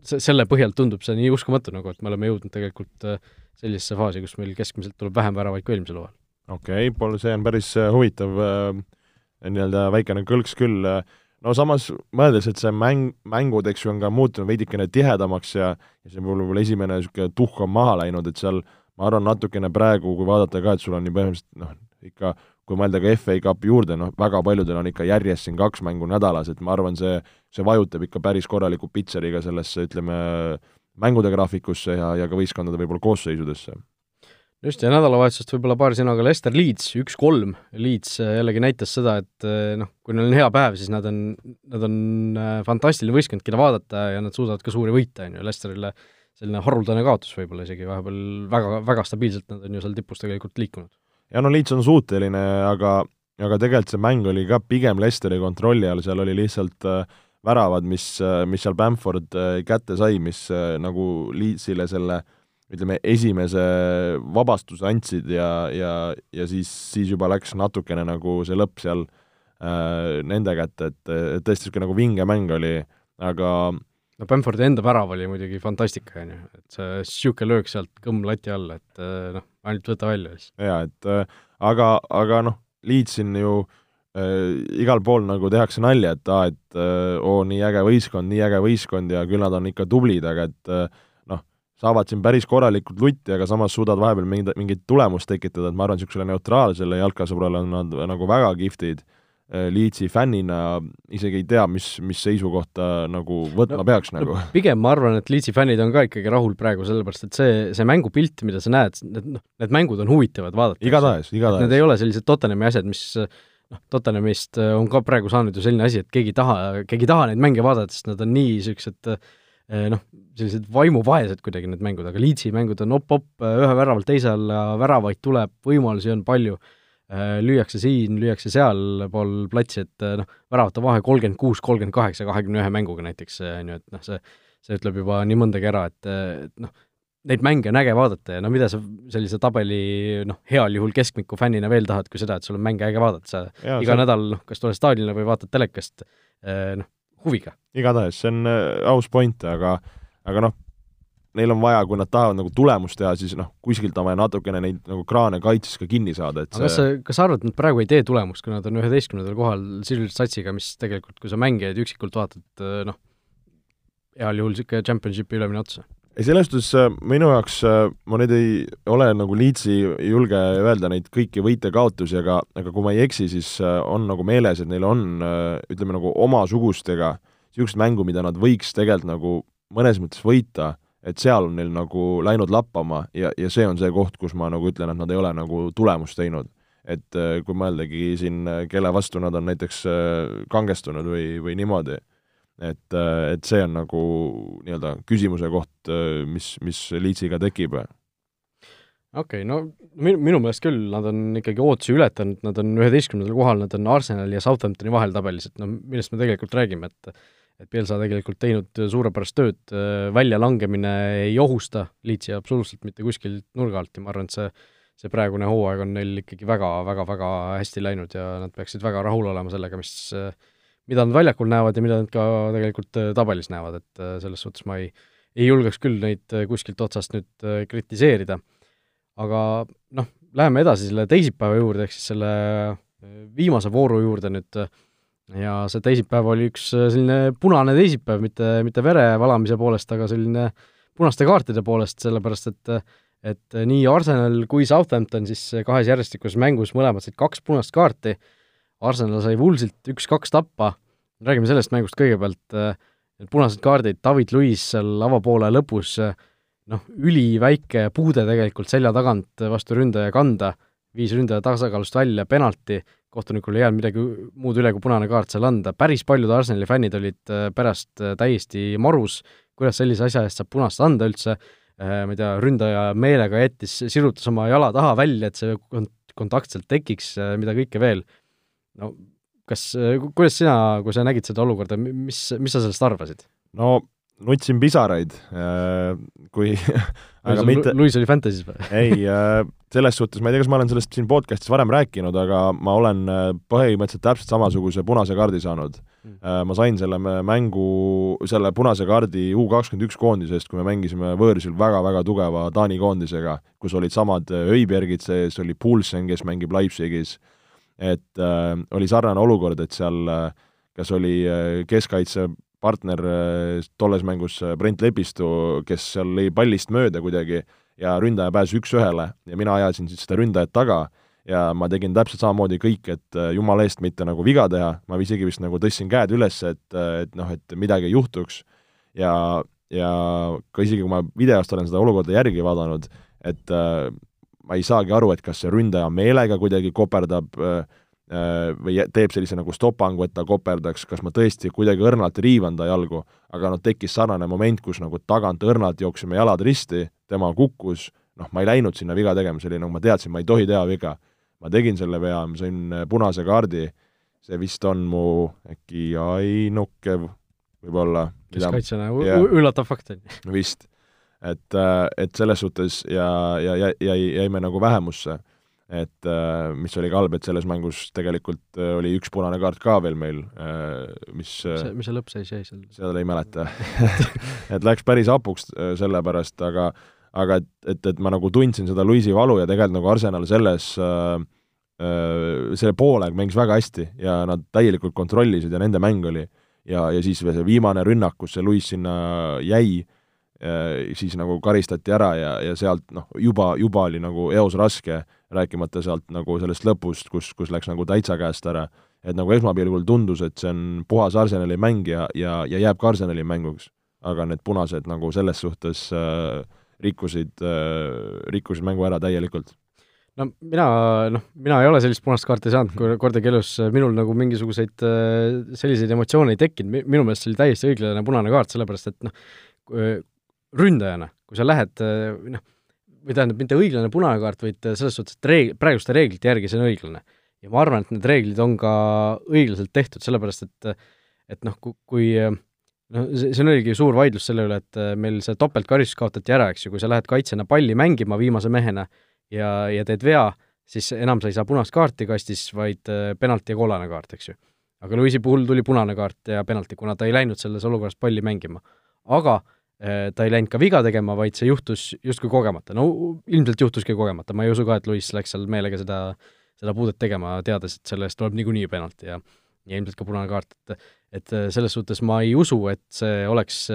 Speaker 2: selle põhjal tundub see nii uskumatu nagu, et me oleme jõudnud tegelikult äh, sellisesse faasi, kus meil keskmiselt tuleb vähem väravaid kui eelmisel hooajal.
Speaker 3: okei okay,, Paul, see on päris äh, huvitav äh, nii-öelda väikene kõlks küll, no samas mõeldes, et see mäng, mängud, eks ju, on ka muutunud veidikene tihedamaks ja ja see võib-olla esimene niisugune tuhk on maha läinud, et seal ma arvan, natukene praegu, kui vaadata ka, et sul on ju põhimõtteliselt noh, ikka kui mõelda ka FA Cupi juurde, noh, väga paljudel on ikka järjest siin kaks mängu nädalas, et ma arvan, see, see vajutab ikka päris korraliku pitseriga sellesse, ütleme, mängude graafikusse ja, ja ka võistkondade võib-olla koosseisudesse.
Speaker 2: just, ja nädalavahetusest võib-olla paari sõnaga Lester Leeds, üks-kolm, Leeds äh, jällegi näitas seda, et äh, noh, kui neil on hea päev, siis nad on, nad on äh, fantastiline võistkond, keda vaadata ja nad suudavad ka suuri võite, on ju, Lesterile selline haruldane kaotus võib-olla isegi vahepeal väga, väga stabiilselt nad on ju seal tipus tegelikult liikunud.
Speaker 3: Ja no Leeds on suuteline, aga, aga tegelikult see mäng oli ka pigem Lesteri kontrolli all, seal oli lihtsalt äh, väravad, mis mis seal Bamford äh, kätte sai, mis äh, nagu Leedsile selle ütleme, esimese vabastuse andsid ja, ja, ja siis, siis juba läks natukene nagu see lõpp seal äh, nende kätte, et, et tõesti niisugune nagu vinge mäng oli, aga
Speaker 2: no Bamfordi enda värav oli muidugi fantastika, on ju, et see niisugune löök sealt kõmm lati alla, et äh, noh, ainult võta välja siis.
Speaker 3: jaa, et aga, aga noh, Leeds siin ju äh, igal pool nagu tehakse nalja, et aa, et äh, oo, nii äge võistkond, nii äge võistkond ja küll nad on ikka tublid, aga et äh, noh, saavad siin päris korralikult lutti, aga samas suudavad vahepeal mingit, mingit tulemust tekitada, et ma arvan, niisugusele neutraalsele jalkasõbrale on nad nagu väga kihvtid Äh, Leedsi fännina isegi ei tea, mis, mis seisukohta nagu võtma no, peaks nagu no,.
Speaker 2: pigem ma arvan, et Leedsi fännid on ka ikkagi rahul praegu, sellepärast et see, see mängupilt, mida sa näed, need noh, need mängud on huvitavad vaadata.
Speaker 3: igatahes, igatahes.
Speaker 2: Need ei ole sellised Tottenhami asjad, mis noh, Tottenhamist on ka praegu saanud ju selline asi, et keegi ei taha, keegi ei taha neid mänge vaadata, sest nad on nii niisugused eh, noh, sellised vaimuvaesed kuidagi need mängud, aga Leedsi mängud on op-op, ühe väravalt teise alla, väravaid tuleb, võimalusi on palju Äh, lüüakse siin, lüüakse sealpool platsi, et äh, noh, väravate vahe kolmkümmend kuus, kolmkümmend kaheksa, kahekümne ühe mänguga näiteks, äh, on ju, et noh, see, see ütleb juba nii mõndagi ära, et, et noh, neid mänge on äge vaadata ja no mida sa sellise tabeli noh, heal juhul keskmiku fännina veel tahad, kui seda, et sul on mänge äge vaadata, sa ja, iga see... nädal noh, kas tuled staadionile või vaatad telekast, noh, huviga.
Speaker 3: igatahes, see on äh, aus point, aga aga noh, neil on vaja, kui nad tahavad nagu tulemust teha, siis noh, kuskilt on vaja natukene neid nagu kraane kaitses ka kinni saada, et
Speaker 2: aga kas sa, kas sa arvad, et nad praegu ei tee tulemust, kui nad on üheteistkümnendal kohal sisuliselt satsiga, mis tegelikult, kui sa mängijaid üksikult vaatad, noh, heal juhul niisugune championship'i ülemine ots?
Speaker 3: Ei, selles suhtes äh, minu jaoks, äh, ma nüüd ei ole nagu Leedsi julge öelda neid kõiki võite-kaotusi, aga, aga kui ma ei eksi, siis äh, on nagu meeles, et neil on ütleme nagu omasugustega niisugust mängu, mida nad võiks tegelikult nagu mõnes mõttes võita et seal on neil nagu läinud lappama ja, ja see on see koht, kus ma nagu ütlen, et nad ei ole nagu tulemust teinud. et kui mõeldagi siin, kelle vastu nad on näiteks kangestunud või, või niimoodi, et, et see on nagu nii-öelda küsimuse koht, mis, mis Leedsiga tekib.
Speaker 2: Okei okay,, no minu, minu meelest küll, nad on ikkagi ootusi ületanud, nad on üheteistkümnendal kohal, nad on Arsenali ja Southamptoni vahel tabelis, et no millest me tegelikult räägime, et et Pielsa tegelikult teinud suurepärast tööd, väljalangemine ei ohusta Leedsi absoluutselt mitte kuskilt nurga alt ja ma arvan, et see see praegune hooaeg on neil ikkagi väga, väga, väga hästi läinud ja nad peaksid väga rahul olema sellega, mis mida nad väljakul näevad ja mida nad ka tegelikult tabelis näevad, et selles suhtes ma ei, ei julgeks küll neid kuskilt otsast nüüd kritiseerida. aga noh, läheme edasi selle teisipäeva juurde, ehk siis selle viimase vooru juurde nüüd äh, ja see teisipäev oli üks äh, selline punane teisipäev, mitte, mitte vere valamise poolest, aga selline punaste kaartide poolest, sellepärast et et nii Arsenal kui Southampton siis kahes järjestikuses mängus mõlemad said kaks punast kaarti, Arsenal sai Woolsilt üks-kaks tappa, räägime sellest mängust kõigepealt, need punased kaardid, David Luiz seal avapoole lõpus, noh, üliväike puude tegelikult selja tagant vastu ründaja kanda, viis ründaja tasakaalust välja, penalti, kohtunikul ei jäänud midagi muud üle, kui punane kaart seal anda, päris paljud Arsenali fännid olid äh, pärast täiesti marus, kuidas sellise asja eest saab punast anda üldse, ma ei tea, ründaja meelega jättis, sirutas oma jala taha välja, et see kont-, kontakt sealt tekiks, mida kõike veel, no kas, kuidas sina, kui sa nägid seda olukorda, mis, mis sa sellest arvasid?
Speaker 3: no nutsin pisaraid, kui
Speaker 2: aga mitte Luis oli Fantasy's või?
Speaker 3: ei, selles suhtes, ma ei tea, kas ma olen sellest siin podcast'is varem rääkinud, aga ma olen äh, põhimõtteliselt täpselt samasuguse punase kaardi saanud mm.. ma sain selle mängu, selle punase kaardi U kakskümmend üks koondisest, kui me mängisime võõrsil väga-väga tugeva Taani koondisega, kus olid samad äh, Öibergid sees, oli Poulsen, kes mängib Leipzigis, et äh, oli sarnane olukord, et seal äh, kas oli äh, keskkaitse partner äh, tolles mängus Brent Lepistu, kes seal lõi pallist mööda kuidagi äh, ja ründaja pääses üks-ühele ja mina ajasin siis seda ründajat taga ja ma tegin täpselt samamoodi kõik, et äh, jumala eest mitte nagu viga teha, ma isegi vist nagu tõstsin käed üles, et, äh, et noh, et midagi ei juhtuks. ja, ja ka isegi, kui ma videost olen seda olukorda järgi vaadanud, et äh, ma ei saagi aru, et kas see ründaja meelega kuidagi koperdab äh, äh või teeb sellise nagu stopangu, et ta koperdaks, kas ma tõesti kuidagi õrnalt riivan ta jalgu, aga noh, tekkis sarnane moment, kus nagu tagant õrnalt jooksime jalad risti tema kukkus, noh, ma ei läinud sinna viga tegema, see oli nagu ma teadsin, ma ei tohi teha viga. ma tegin selle vea, ma sain äh, punase kaardi, see vist on mu äkki ainuke võib-olla
Speaker 2: keskkaitsjana yeah. üllatav fakt on
Speaker 3: ju. vist. Et, äh, et selles suhtes ja, ja, ja jäi, jäime nagu vähemusse. et äh, mis oli ka halb, et selles mängus tegelikult oli üks punane kaart ka veel meil, mis
Speaker 2: see, mis see lõppseis jäi seal?
Speaker 3: seda ei mäleta et läks päris hapuks sellepärast, aga aga et, et, et ma nagu tundsin seda Luisi valu ja tegelikult nagu Arsenal selles äh, äh, selle poolaeg mängis väga hästi ja nad täielikult kontrollisid ja nende mäng oli ja, ja siis see viimane rünnak, kus see Luis sinna jäi äh,, siis nagu karistati ära ja, ja sealt noh, juba, juba oli nagu eos raske, rääkimata sealt nagu sellest lõpust, kus, kus läks nagu täitsa käest ära. et nagu esmapilgul tundus, et see on puhas Arsenali mäng ja, ja, ja jääb ka Arsenali mänguks. aga need punased nagu selles suhtes äh, rikkusid, äh, rikkusid mängu ära täielikult
Speaker 2: no mina, noh, mina ei ole sellist punast kaarti saanud kordagi elus, minul nagu mingisuguseid äh, selliseid emotsioone ei tekkinud, minu meelest see oli täiesti õiglane punane kaart, sellepärast et noh, ründajana, kui sa lähed noh, või tähendab, mitte õiglane punane kaart, vaid selles suhtes, et reeg-, praeguste reeglite järgi see on õiglane. ja ma arvan, et need reeglid on ka õiglaselt tehtud, sellepärast et et noh, kui no see, oligi suur vaidlus selle üle, et äh, meil see topeltkaristus kaotati ära, eks ju, kui sa lähed kaitsjana palli mängima viimase mehena ja, ja teed vea, siis enam sa ei saa punast kaarti kastis, vaid äh, penalti ja kollane kaart, eks ju. aga Luisi puhul tuli punane kaart ja penalti, kuna ta ei läinud selles olukorras palli mängima. aga äh, ta ei läinud ka viga tegema, vaid see juhtus justkui kogemata, no ilmselt juhtuski kogemata, ma ei usu ka, et Luis läks seal meelega seda, seda puudet tegema, teades, et selle eest tuleb niikuinii penalti ja ja ilmselt ka punane kaart, et et selles suhtes ma ei usu, et see oleks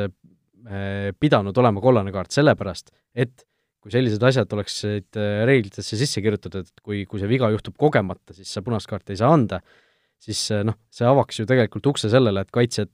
Speaker 2: pidanud olema kollane kaart, sellepärast et kui sellised asjad oleksid reeglitesse sisse kirjutatud, et kui, kui see viga juhtub kogemata, siis sa punast kaarti ei saa anda, siis noh, see avaks ju tegelikult ukse sellele, et kaitsjad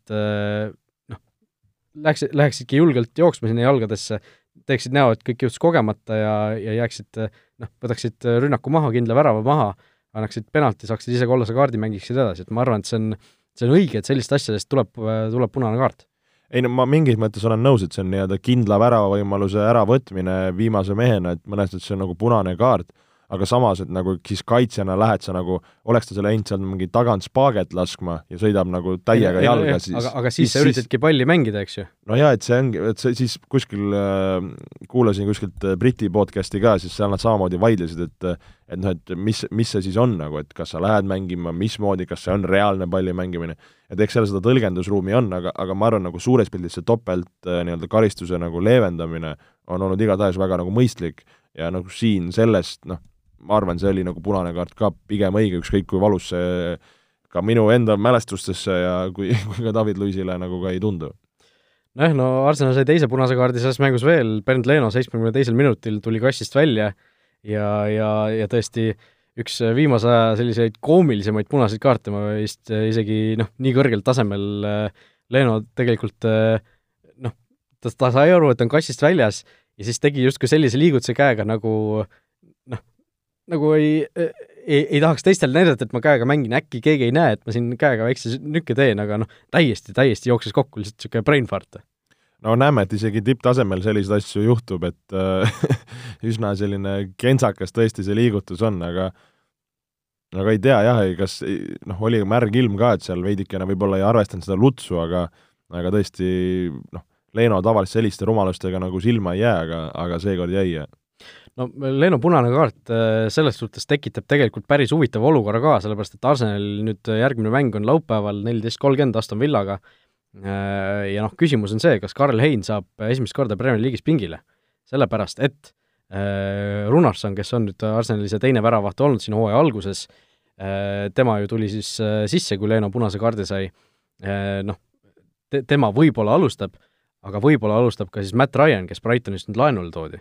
Speaker 2: noh, läheks, läheksidki julgelt jooksma sinna jalgadesse, teeksid näo, et kõik juhtus kogemata ja, ja jääksid noh, võtaksid rünnaku maha, kindla värava maha, annaksid penalti, saaksid ise kollase kaardi, mängiksid edasi, et ma arvan, et see on, see on õige, et sellist asjadest tuleb, tuleb punane kaart.
Speaker 3: Ei no ma mingis mõttes olen nõus, et see on nii-öelda kindla väravavõimaluse äravõtmine viimase mehena, et mõnes mõttes see on nagu punane kaart, aga samas, et nagu siis kaitsjana lähed sa nagu, oleks ta seal läinud seal mingi tagant spaaget laskma ja sõidab nagu täiega ei, jalga,
Speaker 2: siis aga, aga siis, siis sa üritadki palli mängida, eks ju?
Speaker 3: no jaa, et see ongi, et see siis kuskil äh,, kuulasin kuskilt äh, Briti podcast'i ka, siis seal nad samamoodi vaidlesid, et et noh, et mis, mis see siis on nagu, et kas sa lähed mängima, mismoodi, kas see on reaalne palli mängimine, et eks seal seda tõlgendusruumi on, aga, aga ma arvan, nagu suures pildis see topelt äh, nii-öelda karistuse nagu leevendamine on olnud igatahes väga nagu mõistlik ja nagu siin sellest, noh, ma arvan, see oli nagu punane kaart ka pigem õige, ükskõik kui valus see ka minu enda mälestustesse ja kui, kui ka David Luisile nagu ka ei tundu.
Speaker 2: nojah, no Arsenal sai teise punase kaardi selles mängus veel, Bernd Leno seitsmekümne teisel minutil tuli kassist välja ja, ja, ja tõesti üks viimase aja selliseid koomilisemaid punaseid kaarte, ma vist isegi noh, nii kõrgel tasemel Leno tegelikult noh, ta, ta sai aru, et on kassist väljas ja siis tegi justkui sellise liigutuse käega nagu nagu ei, ei, ei tahaks teistele näidata, et ma käega mängin, äkki keegi ei näe, et ma siin käega väikse nükke teen, aga noh, täiesti, täiesti jookses kokku, lihtsalt niisugune brain fart.
Speaker 3: no näeme, et isegi tipptasemel selliseid asju juhtub, et äh, üsna selline kentsakas tõesti see liigutus on, aga aga ei tea jah, kas noh, oli märg ilm ka, et seal veidikene võib-olla ei arvestanud seda lutsu, aga aga tõesti noh, Leeno tavaliselt selliste rumalustega nagu silma ei jää, aga, aga seekord jäi
Speaker 2: no Leeno punane kaart äh, selles suhtes tekitab tegelikult päris huvitava olukorra ka, sellepärast et Arsenalil nüüd järgmine mäng on laupäeval neliteist kolmkümmend Aston Villaga. Äh, ja noh, küsimus on see, kas Karl Hein saab esimest korda Premier League'is pingile. sellepärast, et äh, Runarsson, kes on nüüd Arsenali see teine väravaht olnud siin hooaja alguses, tema ju tuli siis sisse, kui Leeno punase kaardi sai, noh, te-, tema võib-olla alustab, aga võib-olla alustab ka siis Matt Ryan, kes Brightonist nüüd laenule toodi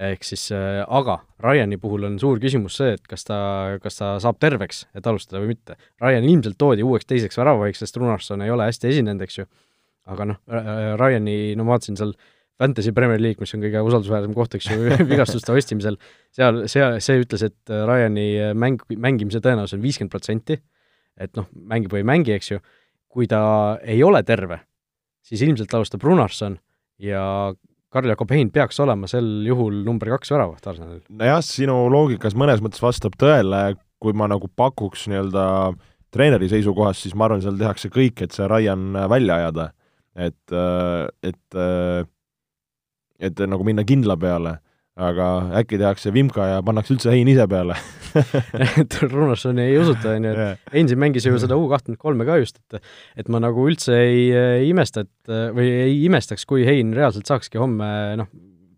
Speaker 2: ehk siis äh, aga Ryani puhul on suur küsimus see, et kas ta, kas ta saab terveks, et alustada või mitte. Ryan ilmselt toodi uueks teiseks väravavaiks, sest Runarsson ei ole hästi esinenud, eks ju, aga noh, Ryani, no ma vaatasin seal Fantasy Premier League, mis on kõige usaldusväärsem koht, eks ju, vigastuste ostimisel, seal, seal, see ütles, et Ryani mäng, mängimise tõenäosus on viiskümmend protsenti, et noh, mängib või ei mängi, eks ju, kui ta ei ole terve, siis ilmselt alustab Runarsson ja Karl-Jakob Hein peaks olema sel juhul number kaks väravaht Arsenalil.
Speaker 3: nojah, sinu loogikas mõnes mõttes vastab tõele, kui ma nagu pakuks nii-öelda treeneri seisukohast, siis ma arvan, seal tehakse kõik, et see Ryan välja ajada. et, et, et nagu minna kindla peale aga äkki tehakse vimka ja pannakse üldse hein ise peale?
Speaker 2: Et Runassoni ei usuta, on ju, et Heinz mängis ju seda U kahtekümmet kolme ka just, et et ma nagu üldse ei, ei imesta, et või ei imestaks, kui Hein reaalselt saakski homme noh,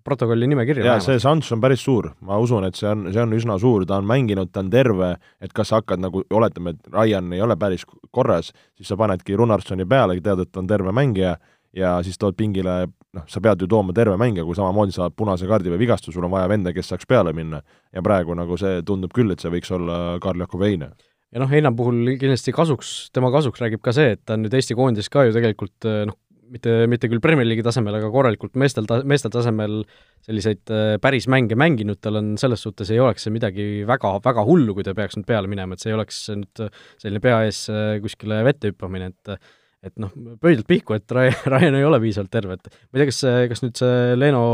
Speaker 2: protokolli nimekirja
Speaker 3: jaa, see šanss on päris suur, ma usun, et see on, see on üsna suur, ta on mänginud, ta on terve, et kas sa hakkad nagu, oletame, et Ryan ei ole päris korras, siis sa panedki Runarsoni peale, tead, et ta on terve mängija, ja siis tood pingile noh, sa pead ju tooma terve mängija, kui samamoodi saad punase kaardi või vigastuse, sul on vaja venda, kes saaks peale minna. ja praegu nagu see tundub küll, et see võiks olla Karl-Jakob Eine.
Speaker 2: ja noh, Heina puhul kindlasti kasuks, tema kasuks räägib ka see, et ta on nüüd Eesti koondises ka ju tegelikult noh, mitte, mitte küll Premier League'i tasemel, aga korralikult meestel ta-, meeste tasemel selliseid äh, päris mänge mänginud, tal on selles suhtes, ei oleks see midagi väga, väga hullu, kui ta peaks nüüd peale minema, et see ei oleks nüüd selline pea ees äh, kuskile vette hüppamine, et et noh, pöidlalt pihku, et Ryan ei ole piisavalt terve, et ma ei tea, kas kas nüüd see Leno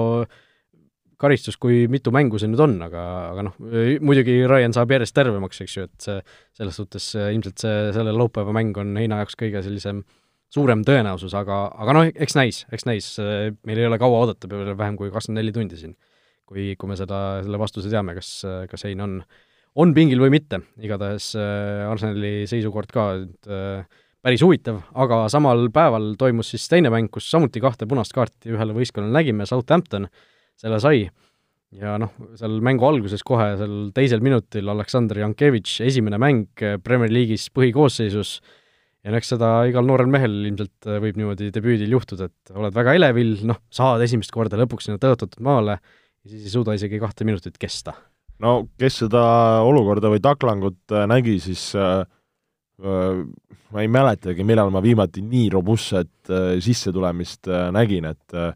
Speaker 2: karistus, kui mitu mängu see nüüd on, aga, aga noh, muidugi Ryan saab järjest tervemaks, eks ju, et see, selles suhtes ilmselt see, selle laupäeva mäng on Heina jaoks kõige sellisem suurem tõenäosus, aga, aga noh, eks näis, eks näis, meil ei ole kaua oodata, vähem kui kakskümmend neli tundi siin. kui, kui me seda, selle vastuse teame, kas, kas Hein on, on pingil või mitte, igatahes äh, Arsenali seisukord ka nüüd äh, päris huvitav, aga samal päeval toimus siis teine mäng, kus samuti kahte punast kaarti ühele võistkonnale nägime, Southampton selle sai. Ja noh, seal mängu alguses kohe, seal teisel minutil Aleksandr Jankevitš, esimene mäng Premier League'is põhikoosseisus, ja no eks seda igal noorel mehel ilmselt võib niimoodi debüüdil juhtuda, et oled väga elevil, noh, saad esimest korda lõpuks sinna tõotatud maale ja siis ei suuda isegi kahte minutit kesta.
Speaker 3: No kes seda olukorda või taklangut äh, nägi, siis äh, ma ei mäletagi, millal ma viimati nii robustset äh, sissetulemist äh, nägin, et äh,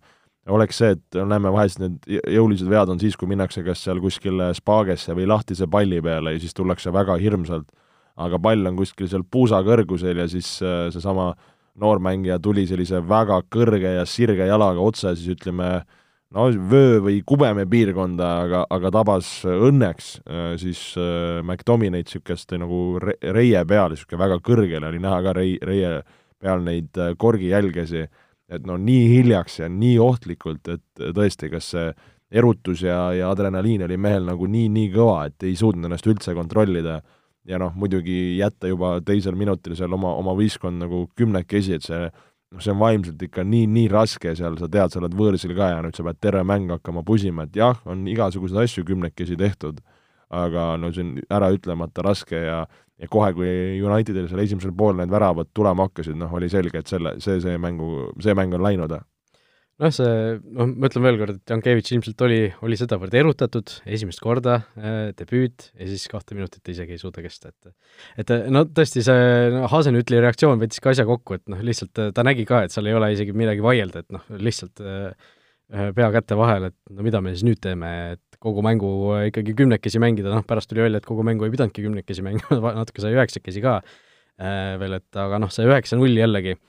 Speaker 3: oleks see, et näeme vahest need jõulised vead on siis, kui minnakse kas seal kuskile spaagesse või lahtise palli peale ja siis tullakse väga hirmsalt, aga pall on kuskil seal puusa kõrgusel ja siis äh, seesama noormängija tuli sellise väga kõrge ja sirge jalaga otse, siis ütleme äh, no vöö- või kubeme piirkonda, aga, aga tabas õnneks äh, siis äh, McDominate niisugust nagu re-, reie peal, niisugune väga kõrgel oli näha ka rei-, reie peal neid äh, korgijälgesi, et no nii hiljaks ja nii ohtlikult, et tõesti, kas see erutus ja, ja adrenaliin oli mehel nagu nii, nii kõva, et ei suutnud ennast üldse kontrollida. Ja noh, muidugi jätta juba teisel minutil seal oma, oma võistkond nagu kümnekesi, et see noh, see on vaimselt ikka nii, nii raske seal, sa tead, sa oled võõrsil ka ja nüüd sa pead terve mäng hakkama pusima, et jah, on igasuguseid asju kümnekesi tehtud, aga no see on äraütlemata raske ja ja kohe, kui Unitedil seal esimesel pool need väravad tulema hakkasid, noh, oli selge, et selle, see, see mängu, see mäng on läinud
Speaker 2: noh, see, noh, ma ütlen veel kord, et Jankevitš ilmselt oli, oli sedavõrd erutatud esimest korda äh,, debüüt, ja siis kahte minutit isegi ei suuda kesta, et et no tõesti, see no, Hasenütli reaktsioon võttis ka asja kokku, et noh, lihtsalt ta nägi ka, et seal ei ole isegi midagi vaielda, et noh, lihtsalt äh, pea käte vahel, et no mida me siis nüüd teeme, et kogu mängu ikkagi kümnekesi mängida, noh, pärast tuli välja, et kogu mängu ei pidanudki kümnekesi mängima, natuke sai üheksakesi ka äh, veel, et aga noh, see üheksa-null jällegi äh,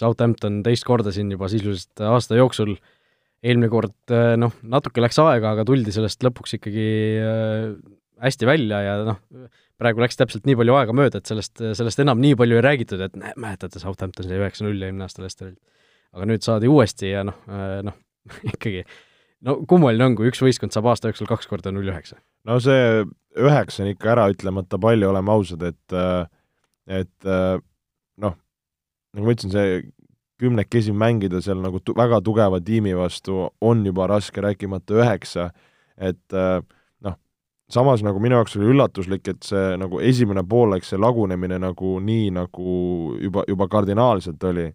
Speaker 2: Southampton teist korda siin juba sisuliselt aasta jooksul, eelmine kord eh, noh, natuke läks aega, aga tuldi sellest lõpuks ikkagi eh, hästi välja ja noh, praegu läks täpselt nii palju aega mööda, et sellest, sellest enam nii palju ei räägitud, et näe, mäletate, Southampton sai üheksa-null eelmine aasta Leicesterilt. aga nüüd saadi uuesti ja noh, eh, noh, ikkagi no kummaline on, kui üks võistkond saab aasta jooksul kaks korda null üheksa.
Speaker 3: no see üheksa on ikka äraütlemata palju, oleme ausad, et et noh, nagu ma ütlesin, see kümnekesi mängida seal nagu tu-, väga tugeva tiimi vastu on juba raske, rääkimata üheksa, et äh, noh, samas nagu minu jaoks oli üllatuslik, et see nagu esimene poolek, see lagunemine nagu nii nagu juba, juba kardinaalselt oli,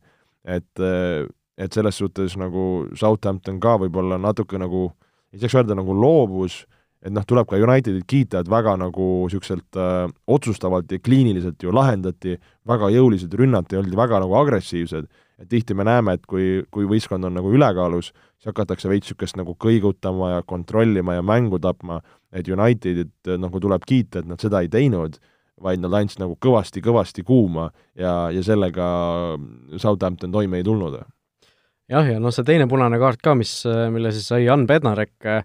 Speaker 3: et äh, et selles suhtes nagu Southampton ka võib-olla natuke nagu, ei saaks öelda nagu loobus, et noh, tuleb ka Unitedit kiita, et väga nagu niisuguselt äh, otsustavalt ja kliiniliselt ju lahendati, väga jõuliselt rünnati, oldi väga nagu agressiivsed, et tihti me näeme, et kui, kui võistkond on nagu ülekaalus, siis hakatakse veits niisugust nagu kõigutama ja kontrollima ja mängu tapma, et Unitedit äh, nagu tuleb kiita, et nad seda ei teinud, vaid nad andsid nagu kõvasti-kõvasti kuuma ja, ja sellega Southampton toime ei tulnud.
Speaker 2: jah, ja noh, see teine punane kaart ka, mis, mille siis sai Jan Bednarek äh,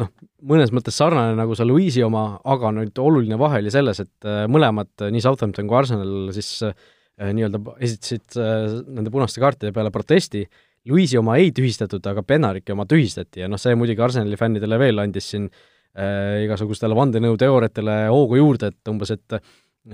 Speaker 2: noh, mõnes mõttes sarnane nagu see Louise'i oma, aga nüüd oluline vahe oli selles, et äh, mõlemad, äh, nii Southampton kui Arsenal siis äh, nii-öelda esitasid nende punaste kaartide peale protesti, Louise'i oma ei tühistatud, aga Benariki oma tühistati ja noh, see muidugi Arsenali fännidele veel andis siin äh, igasugustele vandenõuteooriatele hoogu juurde, et umbes, et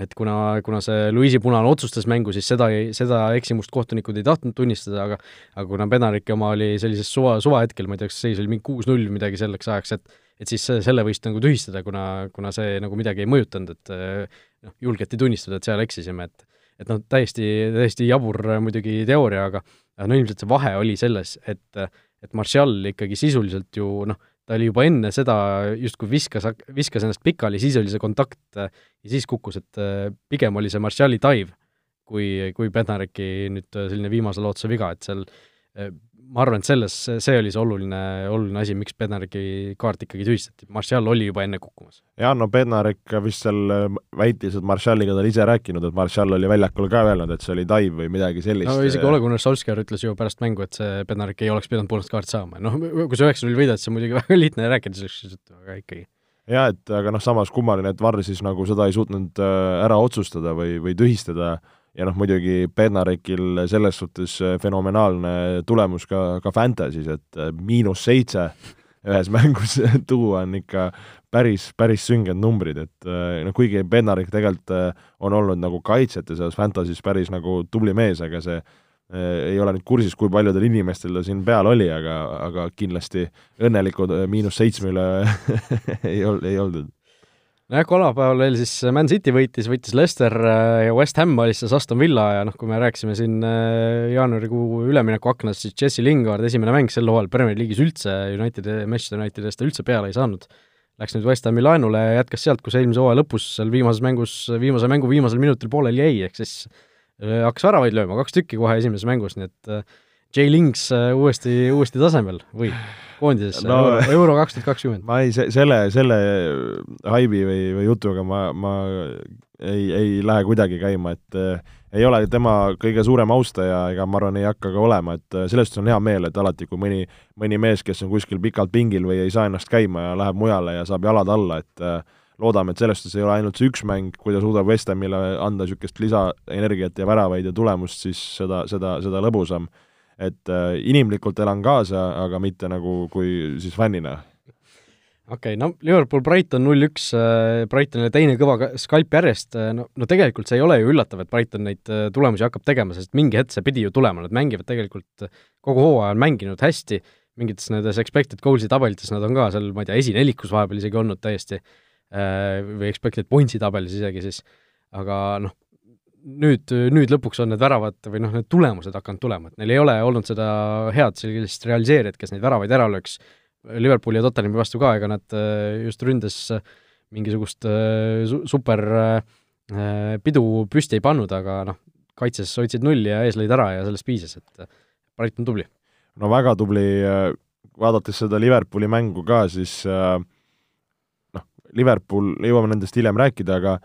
Speaker 2: et kuna, kuna see Luisi punane otsustas mängu, siis seda seda eksimust kohtunikud ei tahtnud tunnistada, aga aga kuna Benariki oma oli sellises suva, suvahetkel, ma ei tea, kas seis oli mingi kuus-null midagi selleks ajaks, et et siis selle võis nagu tühistada, kuna, kuna see nagu midagi ei mõjutanud, et noh, julgeti tunnistada, et seal eksisime, et et noh, täiesti, täiesti jabur muidugi teooria, aga no ilmselt see vahe oli selles, et et Martial ikkagi sisuliselt ju noh, ta oli juba enne seda justkui viskas, viskas ennast pikali, siis oli see kontakt ja siis kukkus, et äh, pigem oli see Martiali dive, kui, kui Bednareki nüüd selline viimase lootuse viga, et seal äh, ma arvan, et selles, see oli see oluline, oluline asi, miks Bednareki kaart ikkagi tühistati, Martial oli juba enne kukkumas.
Speaker 3: jaa, no Bednarek vist seal äh, väitis, et Martialiga ta oli ise rääkinud, et Martial oli väljakul ka öelnud, et see oli dive või midagi sellist.
Speaker 2: no isegi Ole Gunnar Solskjaer ütles ju pärast mängu, et see Bednarek ei oleks pidanud punast kaarti saama, noh, kui sa üheksa-null võidad, siis on muidugi väga lihtne rääkida juttu, aga ikkagi
Speaker 3: jaa, et aga noh, samas kummaline, et Varr siis nagu seda ei suutnud äh, ära otsustada või, või tühistada ja noh, muidugi Bednarekil selles suhtes äh, fenomenaalne tulemus ka, ka Fantasy's, et äh, miinus seitse, ühes mängus tuua, on ikka päris, päris sünged numbrid, et noh, kuigi Bednarik tegelikult on olnud nagu kaitsjate seas Fantasy's päris nagu tubli mees, aga see ei ole nüüd kursis, kui paljudel inimestel ta siin peal oli, aga, aga kindlasti õnnelikud miinus seitsme üle ei ol-, ei oldud
Speaker 2: nojah, kolmapäeval veel siis Man City võitis, võitis Leicester äh, ja West Ham alistas Aston Villa ja noh, kui me rääkisime siin äh, jaanuarikuu üleminekuaknast, siis Jesse Lingard, esimene mäng sel hooajal Premier League'is üldse Unitedi, Manchester Unitedist ta üldse peale ei saanud. Läks nüüd West Hami laenule ja jätkas sealt, kus eelmise hooaja lõpus seal viimases mängus, viimase mängu viimasel minutil pooleli jäi, ehk siis äh, hakkas väravaid lööma, kaks tükki kohe esimeses mängus, nii et J Links uuesti, uuesti tasemel või? Koondisesse no, euro, euro kaks tuhat kakskümmend.
Speaker 3: ma ei, selle, selle haibi või, või jutuga ma, ma ei, ei lähe kuidagi käima, et äh, ei ole tema kõige suurem austaja ega ma arvan, ei hakka ka olema, et äh, sellest on hea meel, et alati, kui mõni, mõni mees, kes on kuskil pikalt pingil või ei saa ennast käima ja läheb mujale ja saab jalad alla, et äh, loodame, et selles suhtes ei ole ainult see üks mäng, kui ta suudab West Hamile anda niisugust lisaenergiat ja väravaid ja tulemust, siis seda, seda, seda lõbusam et äh, inimlikult elan kaasa, aga mitte nagu kui siis fännina.
Speaker 2: okei okay,, no Liverpool Brighton null-üks, äh, Brightonile teine kõva skalp järjest, äh, no, no tegelikult see ei ole ju üllatav, et Brighton neid äh, tulemusi hakkab tegema, sest mingi hetk see pidi ju tulema, nad mängivad tegelikult kogu hooaja on mänginud hästi, mingites nendes expected goals'i tabelites nad on ka seal, ma ei tea, esinelikus vahepeal isegi olnud täiesti, või expected points'i tabelis isegi siis, aga noh, nüüd, nüüd lõpuks on need väravad või noh, need tulemused hakanud tulema, et neil ei ole olnud seda head sellist realiseerijat, kes neid väravaid ära lööks, Liverpooli ja Tottenhami vastu ka, ega nad äh, just ründes mingisugust äh, su-, super äh, pidu püsti ei pannud, aga noh, kaitses hoidsid nulli ja ees lõid ära ja sellest piisas, et Brighton tubli.
Speaker 3: no väga tubli, vaadates seda Liverpooli mängu ka, siis noh, Liverpool, jõuame nendest hiljem rääkida, aga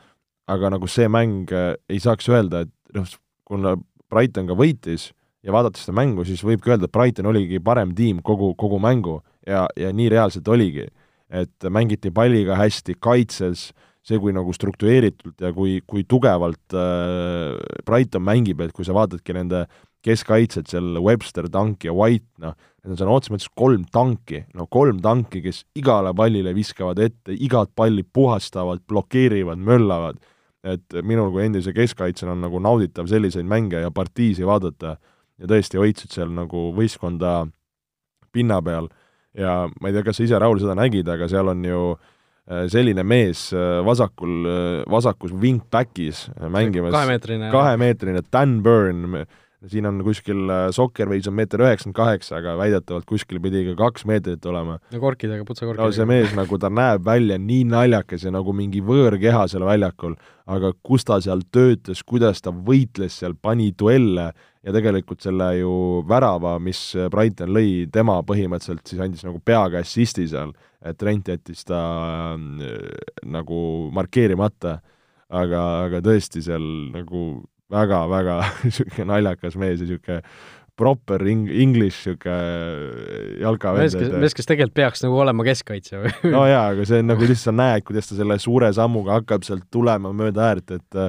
Speaker 3: aga nagu see mäng äh, ei saaks öelda, et noh, kuna Brighton ka võitis ja vaadates seda mängu, siis võibki öelda, et Brighton oligi parem tiim kogu, kogu mängu ja, ja nii reaalselt oligi. et mängiti palliga hästi, kaitses, see, kui nagu struktureeritult ja kui, kui tugevalt äh, Brighton mängib, et kui sa vaatadki nende keskkaitsed seal, Webster, Tank ja White, noh, need on sõna otseses mõttes kolm tanki, no kolm tanki, kes igale pallile viskavad ette, igat palli puhastavad, blokeerivad, möllavad et minul kui endise keskkaitsjana on nagu nauditav selliseid mänge ja partiisi vaadata ja tõesti hoidsid seal nagu võistkonda pinna peal. Ja ma ei tea, kas sa ise, Raul, seda nägid, aga seal on ju äh, selline mees äh, vasakul, äh, vasakus wingbackis mängimas
Speaker 2: kahemeetrine,
Speaker 3: kahemeetrine Dan Burn, siin on kuskil äh, Soccerways on meeter üheksakümmend kaheksa, aga väidetavalt kuskil pidi ka kaks meetrit olema.
Speaker 2: no korkidega, putsakorkidega.
Speaker 3: no see mees nagu, ta näeb välja nii naljakas ja nagu mingi võõrkeha seal väljakul, aga kus ta seal töötas, kuidas ta võitles seal, pani duelle ja tegelikult selle ju värava, mis Brighton lõi, tema põhimõtteliselt siis andis nagu peaga assisti seal, et Trent jättis ta äh, nagu markeerimata, aga, aga tõesti seal nagu väga-väga niisugune naljakas mees ja niisugune proper ing-, English niisugune jalkavend.
Speaker 2: mees, kes, mees, kes tegelikult peaks nagu olema keskkaitsja või?
Speaker 3: no jaa, aga see on nagu lihtsalt sa näed, kuidas ta selle suure sammuga hakkab sealt tulema mööda äärt, et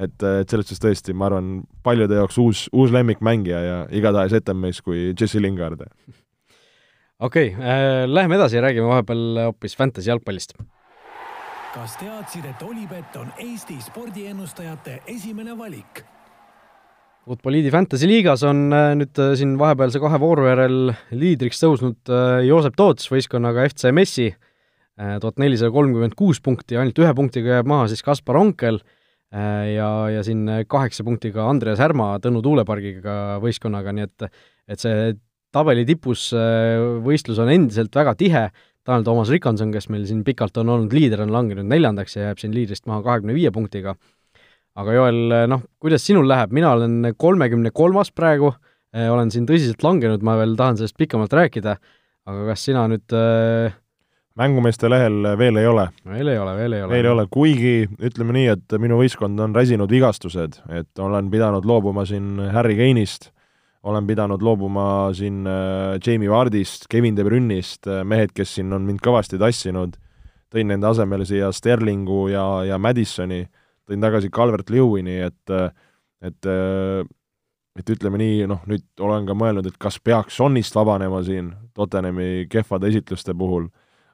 Speaker 3: et, et selles suhtes tõesti, ma arvan, paljude jaoks uus, uus lemmikmängija ja igatahes etem mees kui Jesse Lingard.
Speaker 2: okei okay, äh,, läheme edasi ja räägime vahepeal hoopis fantasy jalgpallist
Speaker 1: kas teadsid, et Olipet on Eesti spordiennustajate esimene valik?
Speaker 2: Futboliidi Fantasy liigas on äh, nüüd äh, siin vahepealse kahe vooru järel liidriks tõusnud äh, Joosep Toots võistkonnaga FC Messi, tuhat nelisada kolmkümmend kuus punkti, ainult ühe punktiga jääb maha siis Kaspar Onkel. Ja, ja siin kaheksa punktiga Andreas Härma Tõnu tuulepargiga võistkonnaga, nii et et see tabeli tipus võistlus on endiselt väga tihe Tanel Toomas Rikanson, kes meil siin pikalt on olnud liider, on langenud neljandaks ja jääb siin liidrist maha kahekümne viie punktiga. aga Joel, noh, kuidas sinul läheb, mina olen kolmekümne kolmas praegu, eh, olen siin tõsiselt langenud, ma veel tahan sellest pikemalt rääkida, aga kas sina nüüd äh...
Speaker 3: mängumeeste lehel veel ei ole?
Speaker 2: veel ei ole, veel ei ole.
Speaker 3: veel ei ole, kuigi ütleme nii, et minu võistkond on räsinud vigastused, et olen pidanud loobuma siin Harry Kane'ist olen pidanud loobuma siin äh, Jamie Wardist, Kevin De Brünist, äh, mehed, kes siin on mind kõvasti tassinud, tõin nende asemele siia Sterlingu ja, ja Madisoni, tõin tagasi Calvert Lewini, et et et ütleme nii, noh, nüüd olen ka mõelnud, et kas peaks Sonnist vabanema siin Tottenhami kehvade esitluste puhul,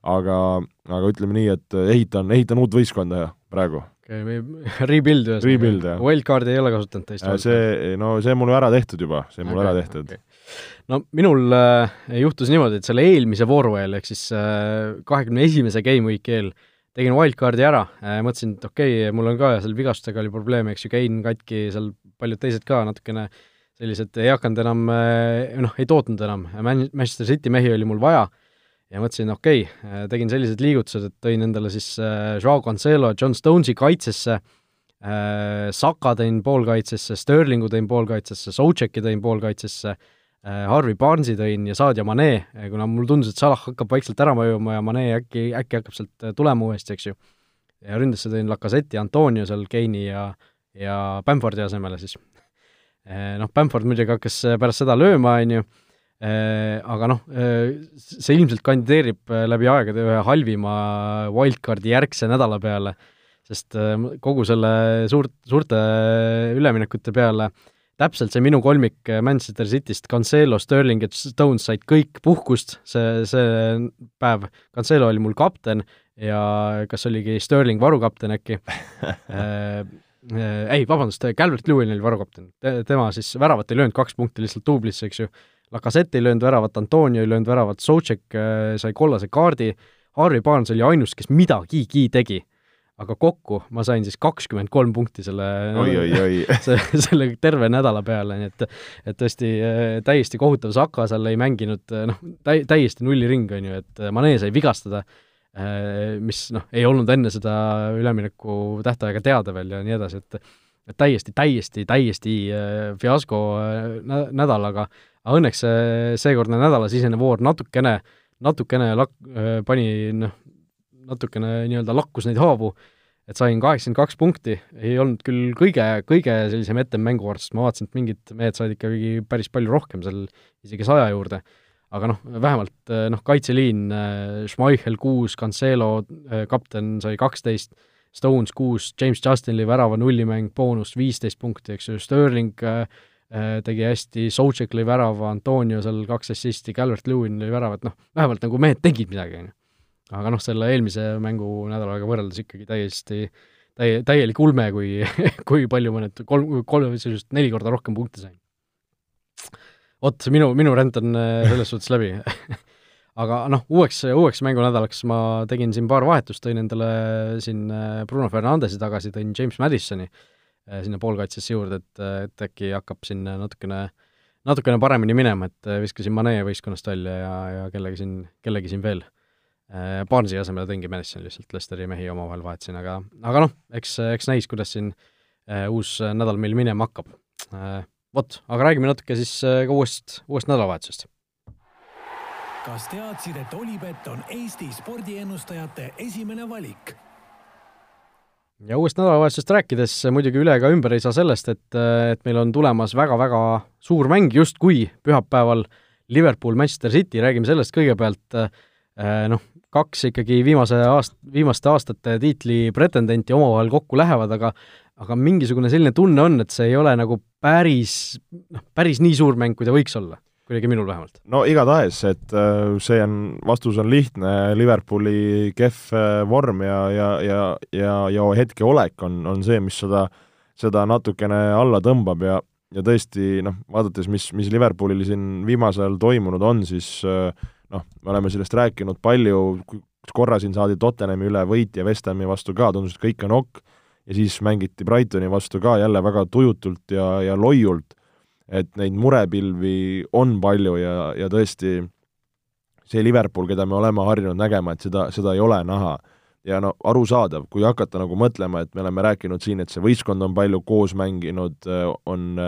Speaker 3: aga, aga ütleme nii, et ehitan, ehitan uut võistkonda praegu.
Speaker 2: Okei okay,, rebuild ühesõnaga.
Speaker 3: Rebuild, jah.
Speaker 2: Wildcardi ei ole kasutanud teist
Speaker 3: hooaega? see, no see mul ära tehtud juba, see mul okay, ära tehtud okay
Speaker 2: no minul äh, juhtus niimoodi, et selle eelmise vooru eel, ehk siis kahekümne äh, esimese game week'i eel tegin wildcardi ära äh,, mõtlesin, et okei okay,, mul on ka seal vigastustega oli probleeme, eks ju, Kein katki, seal paljud teised ka natukene sellised ei hakanud enam äh,, noh, ei tootnud enam, Manchester City mehi oli mul vaja ja mõtlesin, okei okay,, äh, tegin sellised liigutused, et tõin endale siis äh, Joao Cancelo, John Stonesi kaitsesse äh,, Saka tõin poolkaitsesse, Sterlingu tõin poolkaitsesse, Souceki tõin poolkaitsesse Harvey Barnesi tõin ja Sadio Mane, äh, kuna mulle tundus, et Salah hakkab vaikselt ära mõjuma ja Mane äkki, äkki hakkab sealt tulema uuesti, eks ju. ja ründasse tõin Lacazette'i, Antonio seal Keini ja, ja Bamfordi asemele siis. Noh, Bamford muidugi hakkas pärast seda lööma, on ju, aga noh, see ilmselt kandideerib läbi aegade ühe halvima wildcardi järgse nädala peale, sest kogu selle suurt, suurte üleminekute peale äh, täpselt see minu kolmik äh, Manchester Cityst, Cancelo, Sterling ja Stones said kõik puhkust see, see päev, Cancelo oli mul kapten ja kas oligi Sterling varukapten äkki? Äh, äh, ei, vabandust, Calvert Lewin oli varukapten. Te,, tema siis väravat ei löönud, kaks punkti lihtsalt duublisse, eks ju, Lacazette ei löönud väravat, Antonio ei löönud väravat, Socek äh, sai kollase kaardi, Harvey Barnes oli ainus, kes midagigi tegi aga kokku ma sain siis kakskümmend kolm punkti selle
Speaker 3: oi, oi, oi.
Speaker 2: selle terve nädala peale, nii et et tõesti äh, täiesti kohutav, Saka seal ei mänginud äh, noh, täi-, täiesti nulliring, on ju, et äh, Mane sai vigastada, mis noh, ei olnud enne seda ülemineku tähtaega teada veel ja nii edasi, et et täiesti, täiesti, täiesti fiasko nädal, aga aga õnneks see seekordne nädalasisene voor natukene, natukene lak-, pani noh, natukene nii-öelda lakkus neid haavu, et sain kaheksakümmend kaks punkti, ei olnud küll kõige, kõige sellisem etem mängukaart, sest ma vaatasin, et mingid mehed said ikkagi päris palju rohkem seal, isegi saja juurde. aga noh, vähemalt noh, kaitseliin, Schmeichel kuus, Cancelo kapten sai kaksteist, Stones kuus, James Justin lõi värava nullimäng, boonus viisteist punkti, eks ju, Sterling tegi hästi, Socek lõi värava, Antonio seal kaks assisti, Calvert-Lewin lõi väravat, noh, vähemalt nagu mehed tegid midagi, on ju aga noh, selle eelmise mängunädalaga võrreldes ikkagi täiesti täie, täielik ulme, kui, kui palju ma nüüd kolm, kolm, sisuliselt neli korda rohkem punkte sain. vot, minu, minu ränd on äh, selles suhtes läbi. Aga noh, uueks, uueks mängunädalaks ma tegin siin paar vahetust, tõin endale siin äh, Bruno Fernandesi tagasi, tõin James Madisoni. äh, sinna poolkaitsesse juurde, et, et äkki hakkab siin natukene, natukene paremini minema, et viskasin Mane võistkonnast välja ja, ja kellegi siin, kellegi siin veel Äh, Barnesi asemele tõingi Madison lihtsalt, Lesteri mehi omavahel vahetasin, aga, aga noh, eks, eks näis, kuidas siin äh, uus nädal meil minema hakkab äh,. Vot, aga räägime natuke siis äh, ka uuest, uuest nädalavahetusest.
Speaker 1: kas teadsid, et Olipet on Eesti spordiennustajate esimene valik?
Speaker 2: Ja uuest nädalavahetusest rääkides muidugi üle ega ümber ei saa sellest, et, et meil on tulemas väga-väga suur mäng justkui pühapäeval Liverpool, Manchester City, räägime sellest kõigepealt äh, noh, kaks ikkagi viimase aast-, viimaste aastate tiitli pretendenti omavahel kokku lähevad, aga aga mingisugune selline tunne on, et see ei ole nagu päris, noh, päris nii suur mäng, kui ta võiks olla kuidagi minul vähemalt.
Speaker 3: no igatahes, et äh, see on, vastus on lihtne, Liverpooli kehv äh, vorm ja, ja, ja, ja, ja hetkeolek on, on see, mis seda, seda natukene alla tõmbab ja, ja tõesti noh, vaadates, mis, mis Liverpoolil siin viimasel ajal toimunud on, siis äh, noh, me oleme sellest rääkinud palju, korra siin saadi Tottenhami üle võit ja West Hami vastu ka, tundus, et kõik on ok, ja siis mängiti Brightoni vastu ka jälle väga tujutult ja, ja loiult, et neid murepilvi on palju ja, ja tõesti see Liverpool, keda me oleme harjunud nägema, et seda, seda ei ole näha. ja no arusaadav, kui hakata nagu mõtlema, et me oleme rääkinud siin, et see võistkond on palju koos mänginud, on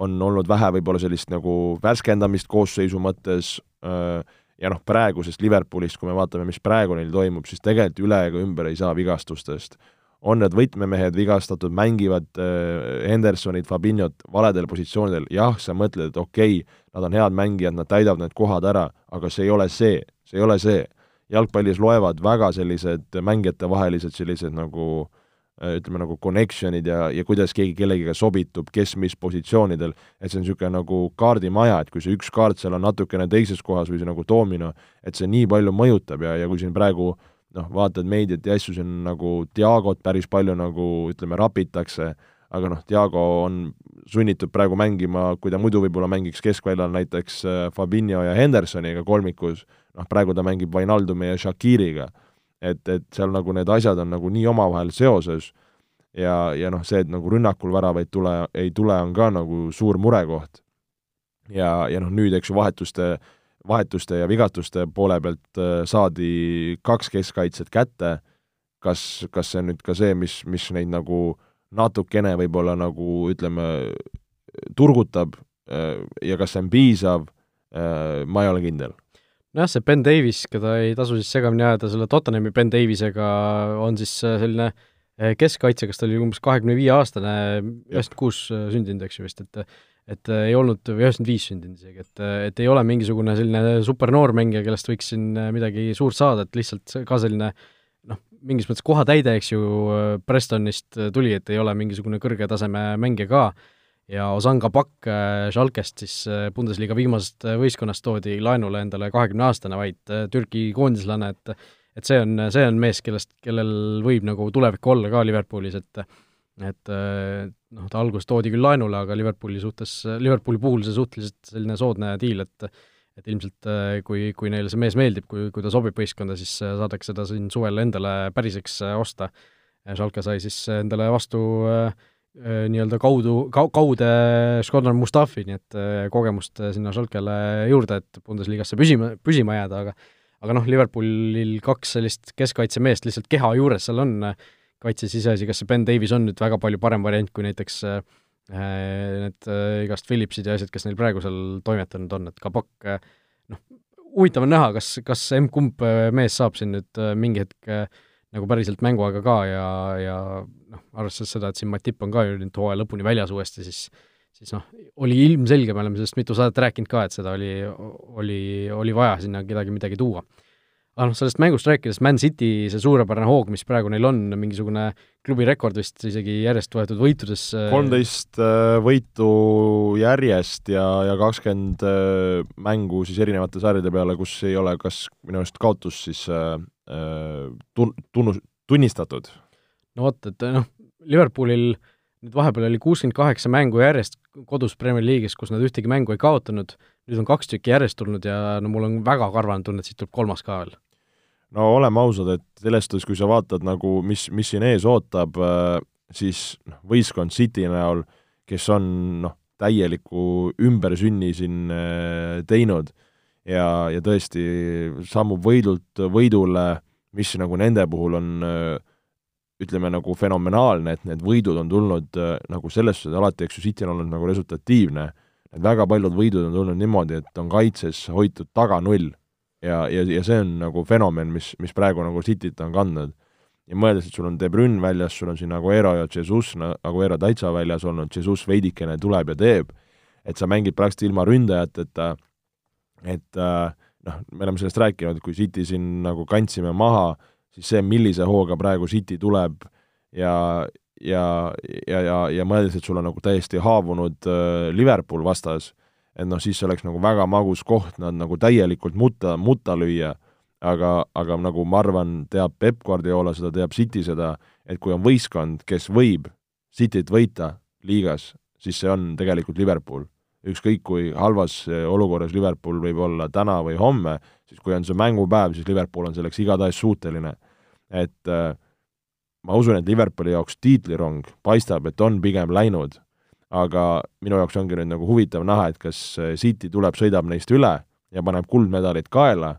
Speaker 3: on olnud vähe võib-olla sellist nagu värskendamist koosseisu mõttes äh,, ja noh, praegusest Liverpoolist, kui me vaatame, mis praegu neil toimub, siis tegelikult üle ega ümber ei saa vigastustest. On need võtmemehed vigastatud, mängivad äh, Hendersonid, Fabinhot valedel positsioonidel, jah, sa mõtled, et okei okay,, nad on head mängijad, nad täidavad need kohad ära, aga see ei ole see, see ei ole see. jalgpallis loevad väga sellised mängijatevahelised sellised nagu ütleme nagu connection'id ja, ja kuidas keegi kellegiga sobitub, kes mis positsioonidel, et see on niisugune nagu kaardimaja, et kui see üks kaart seal on natukene teises kohas või see nagu doomino, et see nii palju mõjutab ja, ja kui siin praegu noh, vaatad meediat ja asju, siin nagu Diagot päris palju nagu ütleme, rapitakse, aga noh, Diago on sunnitud praegu mängima, kui ta muidu võib-olla mängiks keskväljal näiteks äh, Fabinho ja Hendersoniga kolmikus, noh praegu ta mängib Vainaldumi ja Shakiriga. et, et seal nagu need asjad on nagu nii omavahel seoses ja, ja noh, see, et nagu rünnakul väravaid tule, ei tule, on ka nagu suur murekoht. ja, ja noh, nüüd eks ju vahetuste vahetuste ja vigastuste poole pealt äh, saadi kaks keskkaitset kätte, kas, kas see on nüüd ka see, mis, mis neid nagu natukene võib-olla nagu ütleme, turgutab äh, ja kas see on piisav, äh, ma ei ole kindel.
Speaker 2: nojah, see Ben Davis, keda ei tasu siis segamini ajada selle Tottenhami Ben Davisega, on siis selline keskkaitse, kas ta oli umbes kahekümne viie aastane, üheksakümmend kuus sündinud, eks ju vist, et et äh, ei olnud, või üheksakümmend viis sündinud isegi, et, äh, et ei ole mingisugune selline supernoor mängija, kellest võiks siin äh, midagi suurt saada, et lihtsalt ka selline noh, mingis mõttes kohatäide, eks ju, Prestonist tuli, et ei ole mingisugune kõrge taseme mängija ka, ja Ozanga Pakk Schalkest siis Bundesliga viimasest võistkonnast toodi laenule endale kahekümneaastane vaid Türgi koondislane, et et see on, see on mees, kellest, kellel võib nagu tulevik olla ka Liverpoolis, et et noh, ta alguses toodi küll laenule, aga Liverpooli suhtes, Liverpooli puhul see suhteliselt selline soodne diil, et et ilmselt kui, kui neile see mees meeldib, kui, kui ta sobib võistkonda, siis saadakse ta siin suvel endale päriseks osta. Schalke sai siis endale vastu äh, nii-öelda kaudu, kau-, kaude Škodran Mustafi, nii et kogemust sinna Schalkele juurde, et Bundesligasse püsima, püsima jääda, aga aga noh, Liverpoolil kaks sellist keskkaitsemeest lihtsalt keha juures seal on äh,, kaitses iseasi, kas see Ben Davis on nüüd väga palju parem variant kui näiteks äh, need äh, igast Phillipsid ja asjad, kes neil praegu seal toimetanud on, et Kabak äh, noh, huvitav on näha, kas, kas emb-kumb äh, mees saab siin nüüd äh, mingi hetk äh, nagu päriselt mänguaega ka ja, ja noh, arvestades seda, et siin Matip on ka ju nüüd hooaja lõpuni väljas uuesti, siis siis noh, oli ilmselge, me oleme sellest mitu saadet rääkinud ka, et seda oli, oli, oli vaja sinna kedagi midagi tuua aga noh, sellest mängust rääkides, Man City, see suurepärane hoog, mis praegu neil on, mingisugune klubi rekord vist isegi järjest võetud võitudes
Speaker 3: äh, kolmteist äh, võitu järjest ja, ja kakskümmend äh, mängu siis erinevate sarjade peale, kus ei ole kas minu arust kaotus siis tun-, tunnus, tunnistatud.
Speaker 2: no vot, et noh, Liverpoolil nüüd vahepeal oli kuuskümmend kaheksa mängu järjest kodus Premier League'is, kus nad ühtegi mängu ei kaotanud, nüüd on kaks tükki järjest tulnud ja no mul on väga karvane tunne, et siit tuleb kolmas ka veel.
Speaker 3: No oleme ausad, et selles suhtes, kui sa vaatad nagu, mis, mis siin ees ootab, äh, siis noh, võistkond City näol, kes on noh, täieliku ümbersünni siin äh, teinud ja, ja tõesti sammub võidult võidule, mis nagu nende puhul on äh, ütleme nagu fenomenaalne, et need võidud on tulnud nagu selles suhtes alati, eks ju, City on olnud nagu resultatiivne, et väga paljud võidud on tulnud niimoodi, et on kaitses hoitud taga null ja, ja, ja see on nagu fenomen, mis, mis praegu nagu Cityt on kandnud. ja mõeldes, et sul on De Bruyne väljas, sul on siin Aguero ja Jesus, Aguero täitsa väljas olnud, Jesus veidikene tuleb ja teeb, et sa mängid praktiliselt ilma ründajateta, et äh, noh, me oleme sellest rääkinud, kui City siin nagu kandsime maha, siis see, millise hooga praegu City tuleb ja, ja, ja, ja, ja mõeldes, et sul on nagu täiesti haavunud äh, Liverpool vastas et noh, siis see oleks nagu väga magus koht nad nagu täielikult mutta, mutta lüüa, aga, aga nagu ma arvan, teab Peep Guardiola seda, teab City seda, et kui on võistkond, kes võib Cityt võita liigas, siis see on tegelikult Liverpool. ükskõik kui halvas olukorras Liverpool võib olla täna või homme, siis kui on see mängupäev, siis Liverpool on selleks igatahes suuteline. et äh, ma usun, et Liverpooli jaoks tiitlirong paistab, et on pigem läinud aga minu jaoks ongi nüüd nagu huvitav näha, et kas äh, City tuleb, sõidab neist üle ja paneb kuldmedalid kaela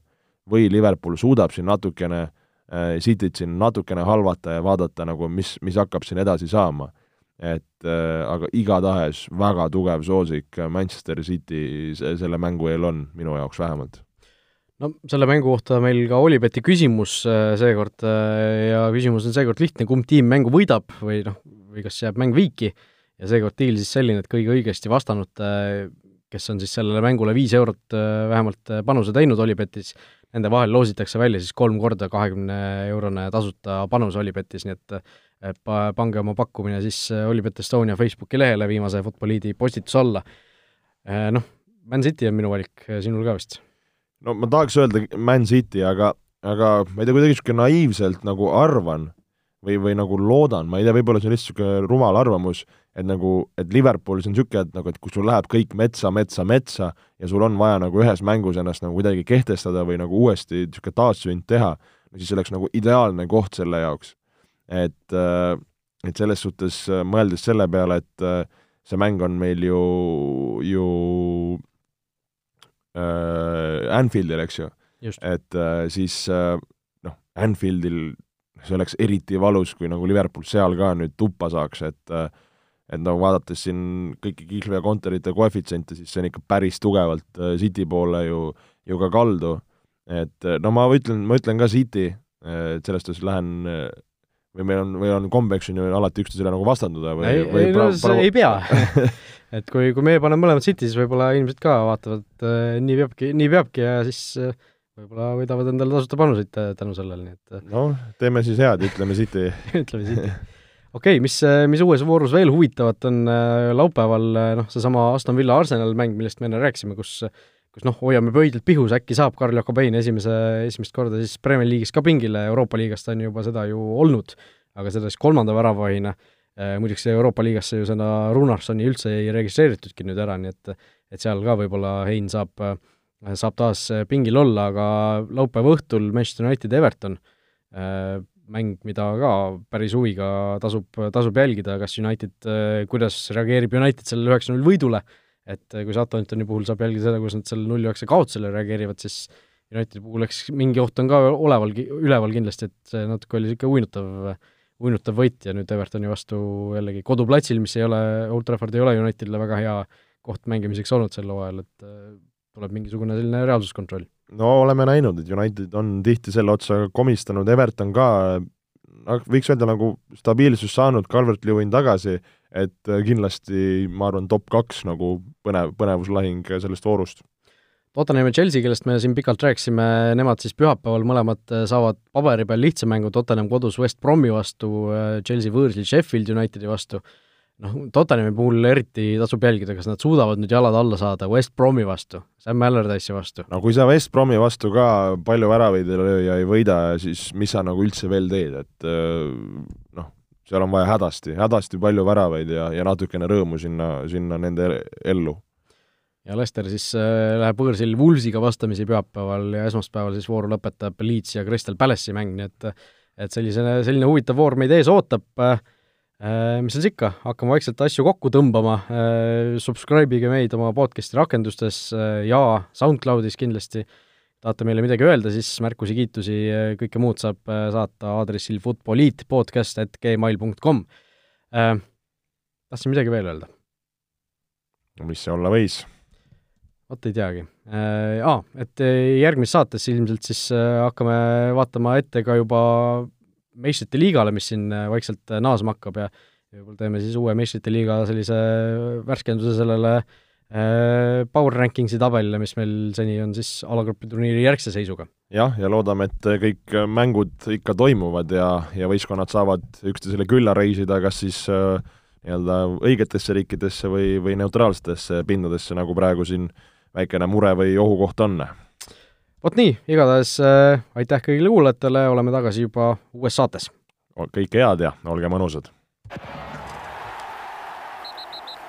Speaker 3: või Liverpool suudab siin natukene äh, Cityt siin natukene halvata ja vaadata nagu, mis, mis hakkab siin edasi saama. et äh, aga igatahes väga tugev soosik Manchester City selle mängu eel on, minu jaoks vähemalt
Speaker 2: no selle mängu kohta meil ka Olibeti küsimus äh, seekord ja küsimus on seekord lihtne, kumb tiim mängu võidab või noh, või kas jääb mäng viiki ja seekord diil siis selline, et kõige õigesti vastanute, kes on siis sellele mängule viis eurot äh, vähemalt äh, panuse teinud Olipetis, nende vahel loositakse välja siis kolm korda kahekümne eurone tasuta panus Olipetis, nii et et pa-, pange oma pakkumine siis Olipet Estonia Facebooki lehele viimase Futboliidi postituse alla. Noh, Man City on minu valik, sinul ka vist?
Speaker 3: No ma tahaks öelda Man City, aga, aga ma ei tea, kuidagi niisugune naiivselt nagu arvan või, või nagu loodan, ma ei tea, võib-olla see on lihtsalt niisugune rumal arvamus, et nagu, et Liverpoolis on niisugune, et nagu, et kui sul läheb kõik metsa, metsa, metsa ja sul on vaja nagu ühes mängus ennast nagu kuidagi kehtestada või nagu uuesti niisugune taassünd teha, siis see oleks nagu ideaalne koht selle jaoks. et, äh, et selles suhtes äh, mõeldes selle peale, et äh, see mäng on meil ju, ju äh, Anfieldil, eks ju. et äh, siis äh, noh, Anfieldil see oleks eriti valus, kui nagu Liverpool seal ka nüüd tuppa saaks, et et nagu vaadates siin kõiki Kihlve ja Kontorite koefitsiente, siis see on ikka päris tugevalt City poole ju, ju ka kaldu. et no ma ütlen, ma ütlen ka City, et selles suhtes lähen või meil on, või on kombeks on ju alati üksteisele nagu vastanduda või
Speaker 2: ei,
Speaker 3: või
Speaker 2: ei no see ei pea. Et kui, kui meie paneme mõlemad City, siis võib-olla inimesed ka vaatavad, nii peabki, nii peabki ja siis äh, võib-olla võidavad endale tasuta panuseid tänu sellele, nii et
Speaker 3: noh, teeme siis head, ütleme City.
Speaker 2: Ütleme City. okei okay,, mis, mis uues voorus veel huvitavat on laupäeval, noh, seesama Aston Villa Arsenal mäng, millest me enne rääkisime, kus kus noh, hoiame pöidlalt pihus, äkki saab Karl Jakobein esimese, esimest korda siis Premier League'is ka pingile, Euroopa liigast on juba seda ju olnud, aga seda siis kolmanda väravahina, muideks Euroopa liigasse ju seda Runarssoni üldse ei registreeritudki nüüd ära, nii et et seal ka võib-olla Hein saab äh, saab taas äh, pingil olla, aga laupäeva õhtul Manchester United Everton, mäng, mida ka päris huviga tasub, tasub jälgida, kas United, kuidas reageerib United sellele üheksa-null võidule, et kui Southamptoni puhul saab jälgida seda, kuidas nad selle null-üheksa kaotusele reageerivad, siis Unitedi puhul eks mingi oht on ka oleval, üleval kindlasti, et see natuke oli niisugune uinutav, uinutav võit ja nüüd Evertoni vastu jällegi koduplatsil, mis ei ole, Old Trafford ei ole Unitedile väga hea koht mängimiseks olnud sel hooajal, et tuleb mingisugune selline reaalsuskontroll.
Speaker 3: no oleme näinud, et United on tihti selle otsa komistanud, Everton ka, võiks öelda nagu stabiilsust saanud, Calvert-Lewin tagasi, et kindlasti ma arvan, top kaks nagu põnev, põnevuslahing sellest voorust.
Speaker 2: Tottenham ja Chelsea, kellest me siin pikalt rääkisime, nemad siis pühapäeval mõlemad saavad paberi peal lihtsa mängu, Tottenham kodus West Bromi vastu, Chelsea võõrsil Sheffield Unitedi vastu noh, Tottenhami puhul eriti tasub jälgida, kas nad suudavad nüüd jalad alla saada West Bromi vastu, Sam Allardyce'i vastu.
Speaker 3: no kui sa West Bromi vastu ka palju väravaid ei löö ja ei võida, siis mis sa nagu üldse veel teed, et äh, noh, seal on vaja hädasti, hädasti palju väravaid ja, ja natukene rõõmu sinna, sinna nende ellu.
Speaker 2: ja Lester siis äh, läheb võõrsil Woolsiga vastamisi pühapäeval ja esmaspäeval siis vooru lõpetab Leeds ja Crystal Palace'i mäng, nii et et sellise, selline huvitav voor meid ees ootab. Äh,, Äh, mis siis ikka, hakkame vaikselt asju kokku tõmbama, äh, subscribe ige meid oma podcast'i rakendustes äh, ja SoundCloudis kindlasti, tahate meile midagi öelda, siis märkusi, kiitusi, kõike muud saab saata aadressil futboliitpodcast.gmail.com. Tahtsin midagi veel öelda?
Speaker 3: no mis see olla võis?
Speaker 2: vot ei teagi. Aa, et järgmises saates ilmselt siis hakkame vaatama ette ka juba meistrite liigale, mis siin äh, vaikselt äh, naasma hakkab ja võib-olla teeme siis uue meistrite liiga sellise värskenduse sellele äh, Power Rankingsi tabelile, mis meil seni on siis alagrupi turniiri järgse seisuga.
Speaker 3: jah, ja loodame, et kõik mängud ikka toimuvad ja, ja võistkonnad saavad üksteisele külla reisida, kas siis äh, nii-öelda õigetesse riikidesse või, või neutraalsetesse pindadesse, nagu praegu siin väikene mure või ohukoht on
Speaker 2: vot nii, igatahes äh, aitäh kõigile kuulajatele, oleme tagasi juba uues saates.
Speaker 3: kõike head ja olge mõnusad!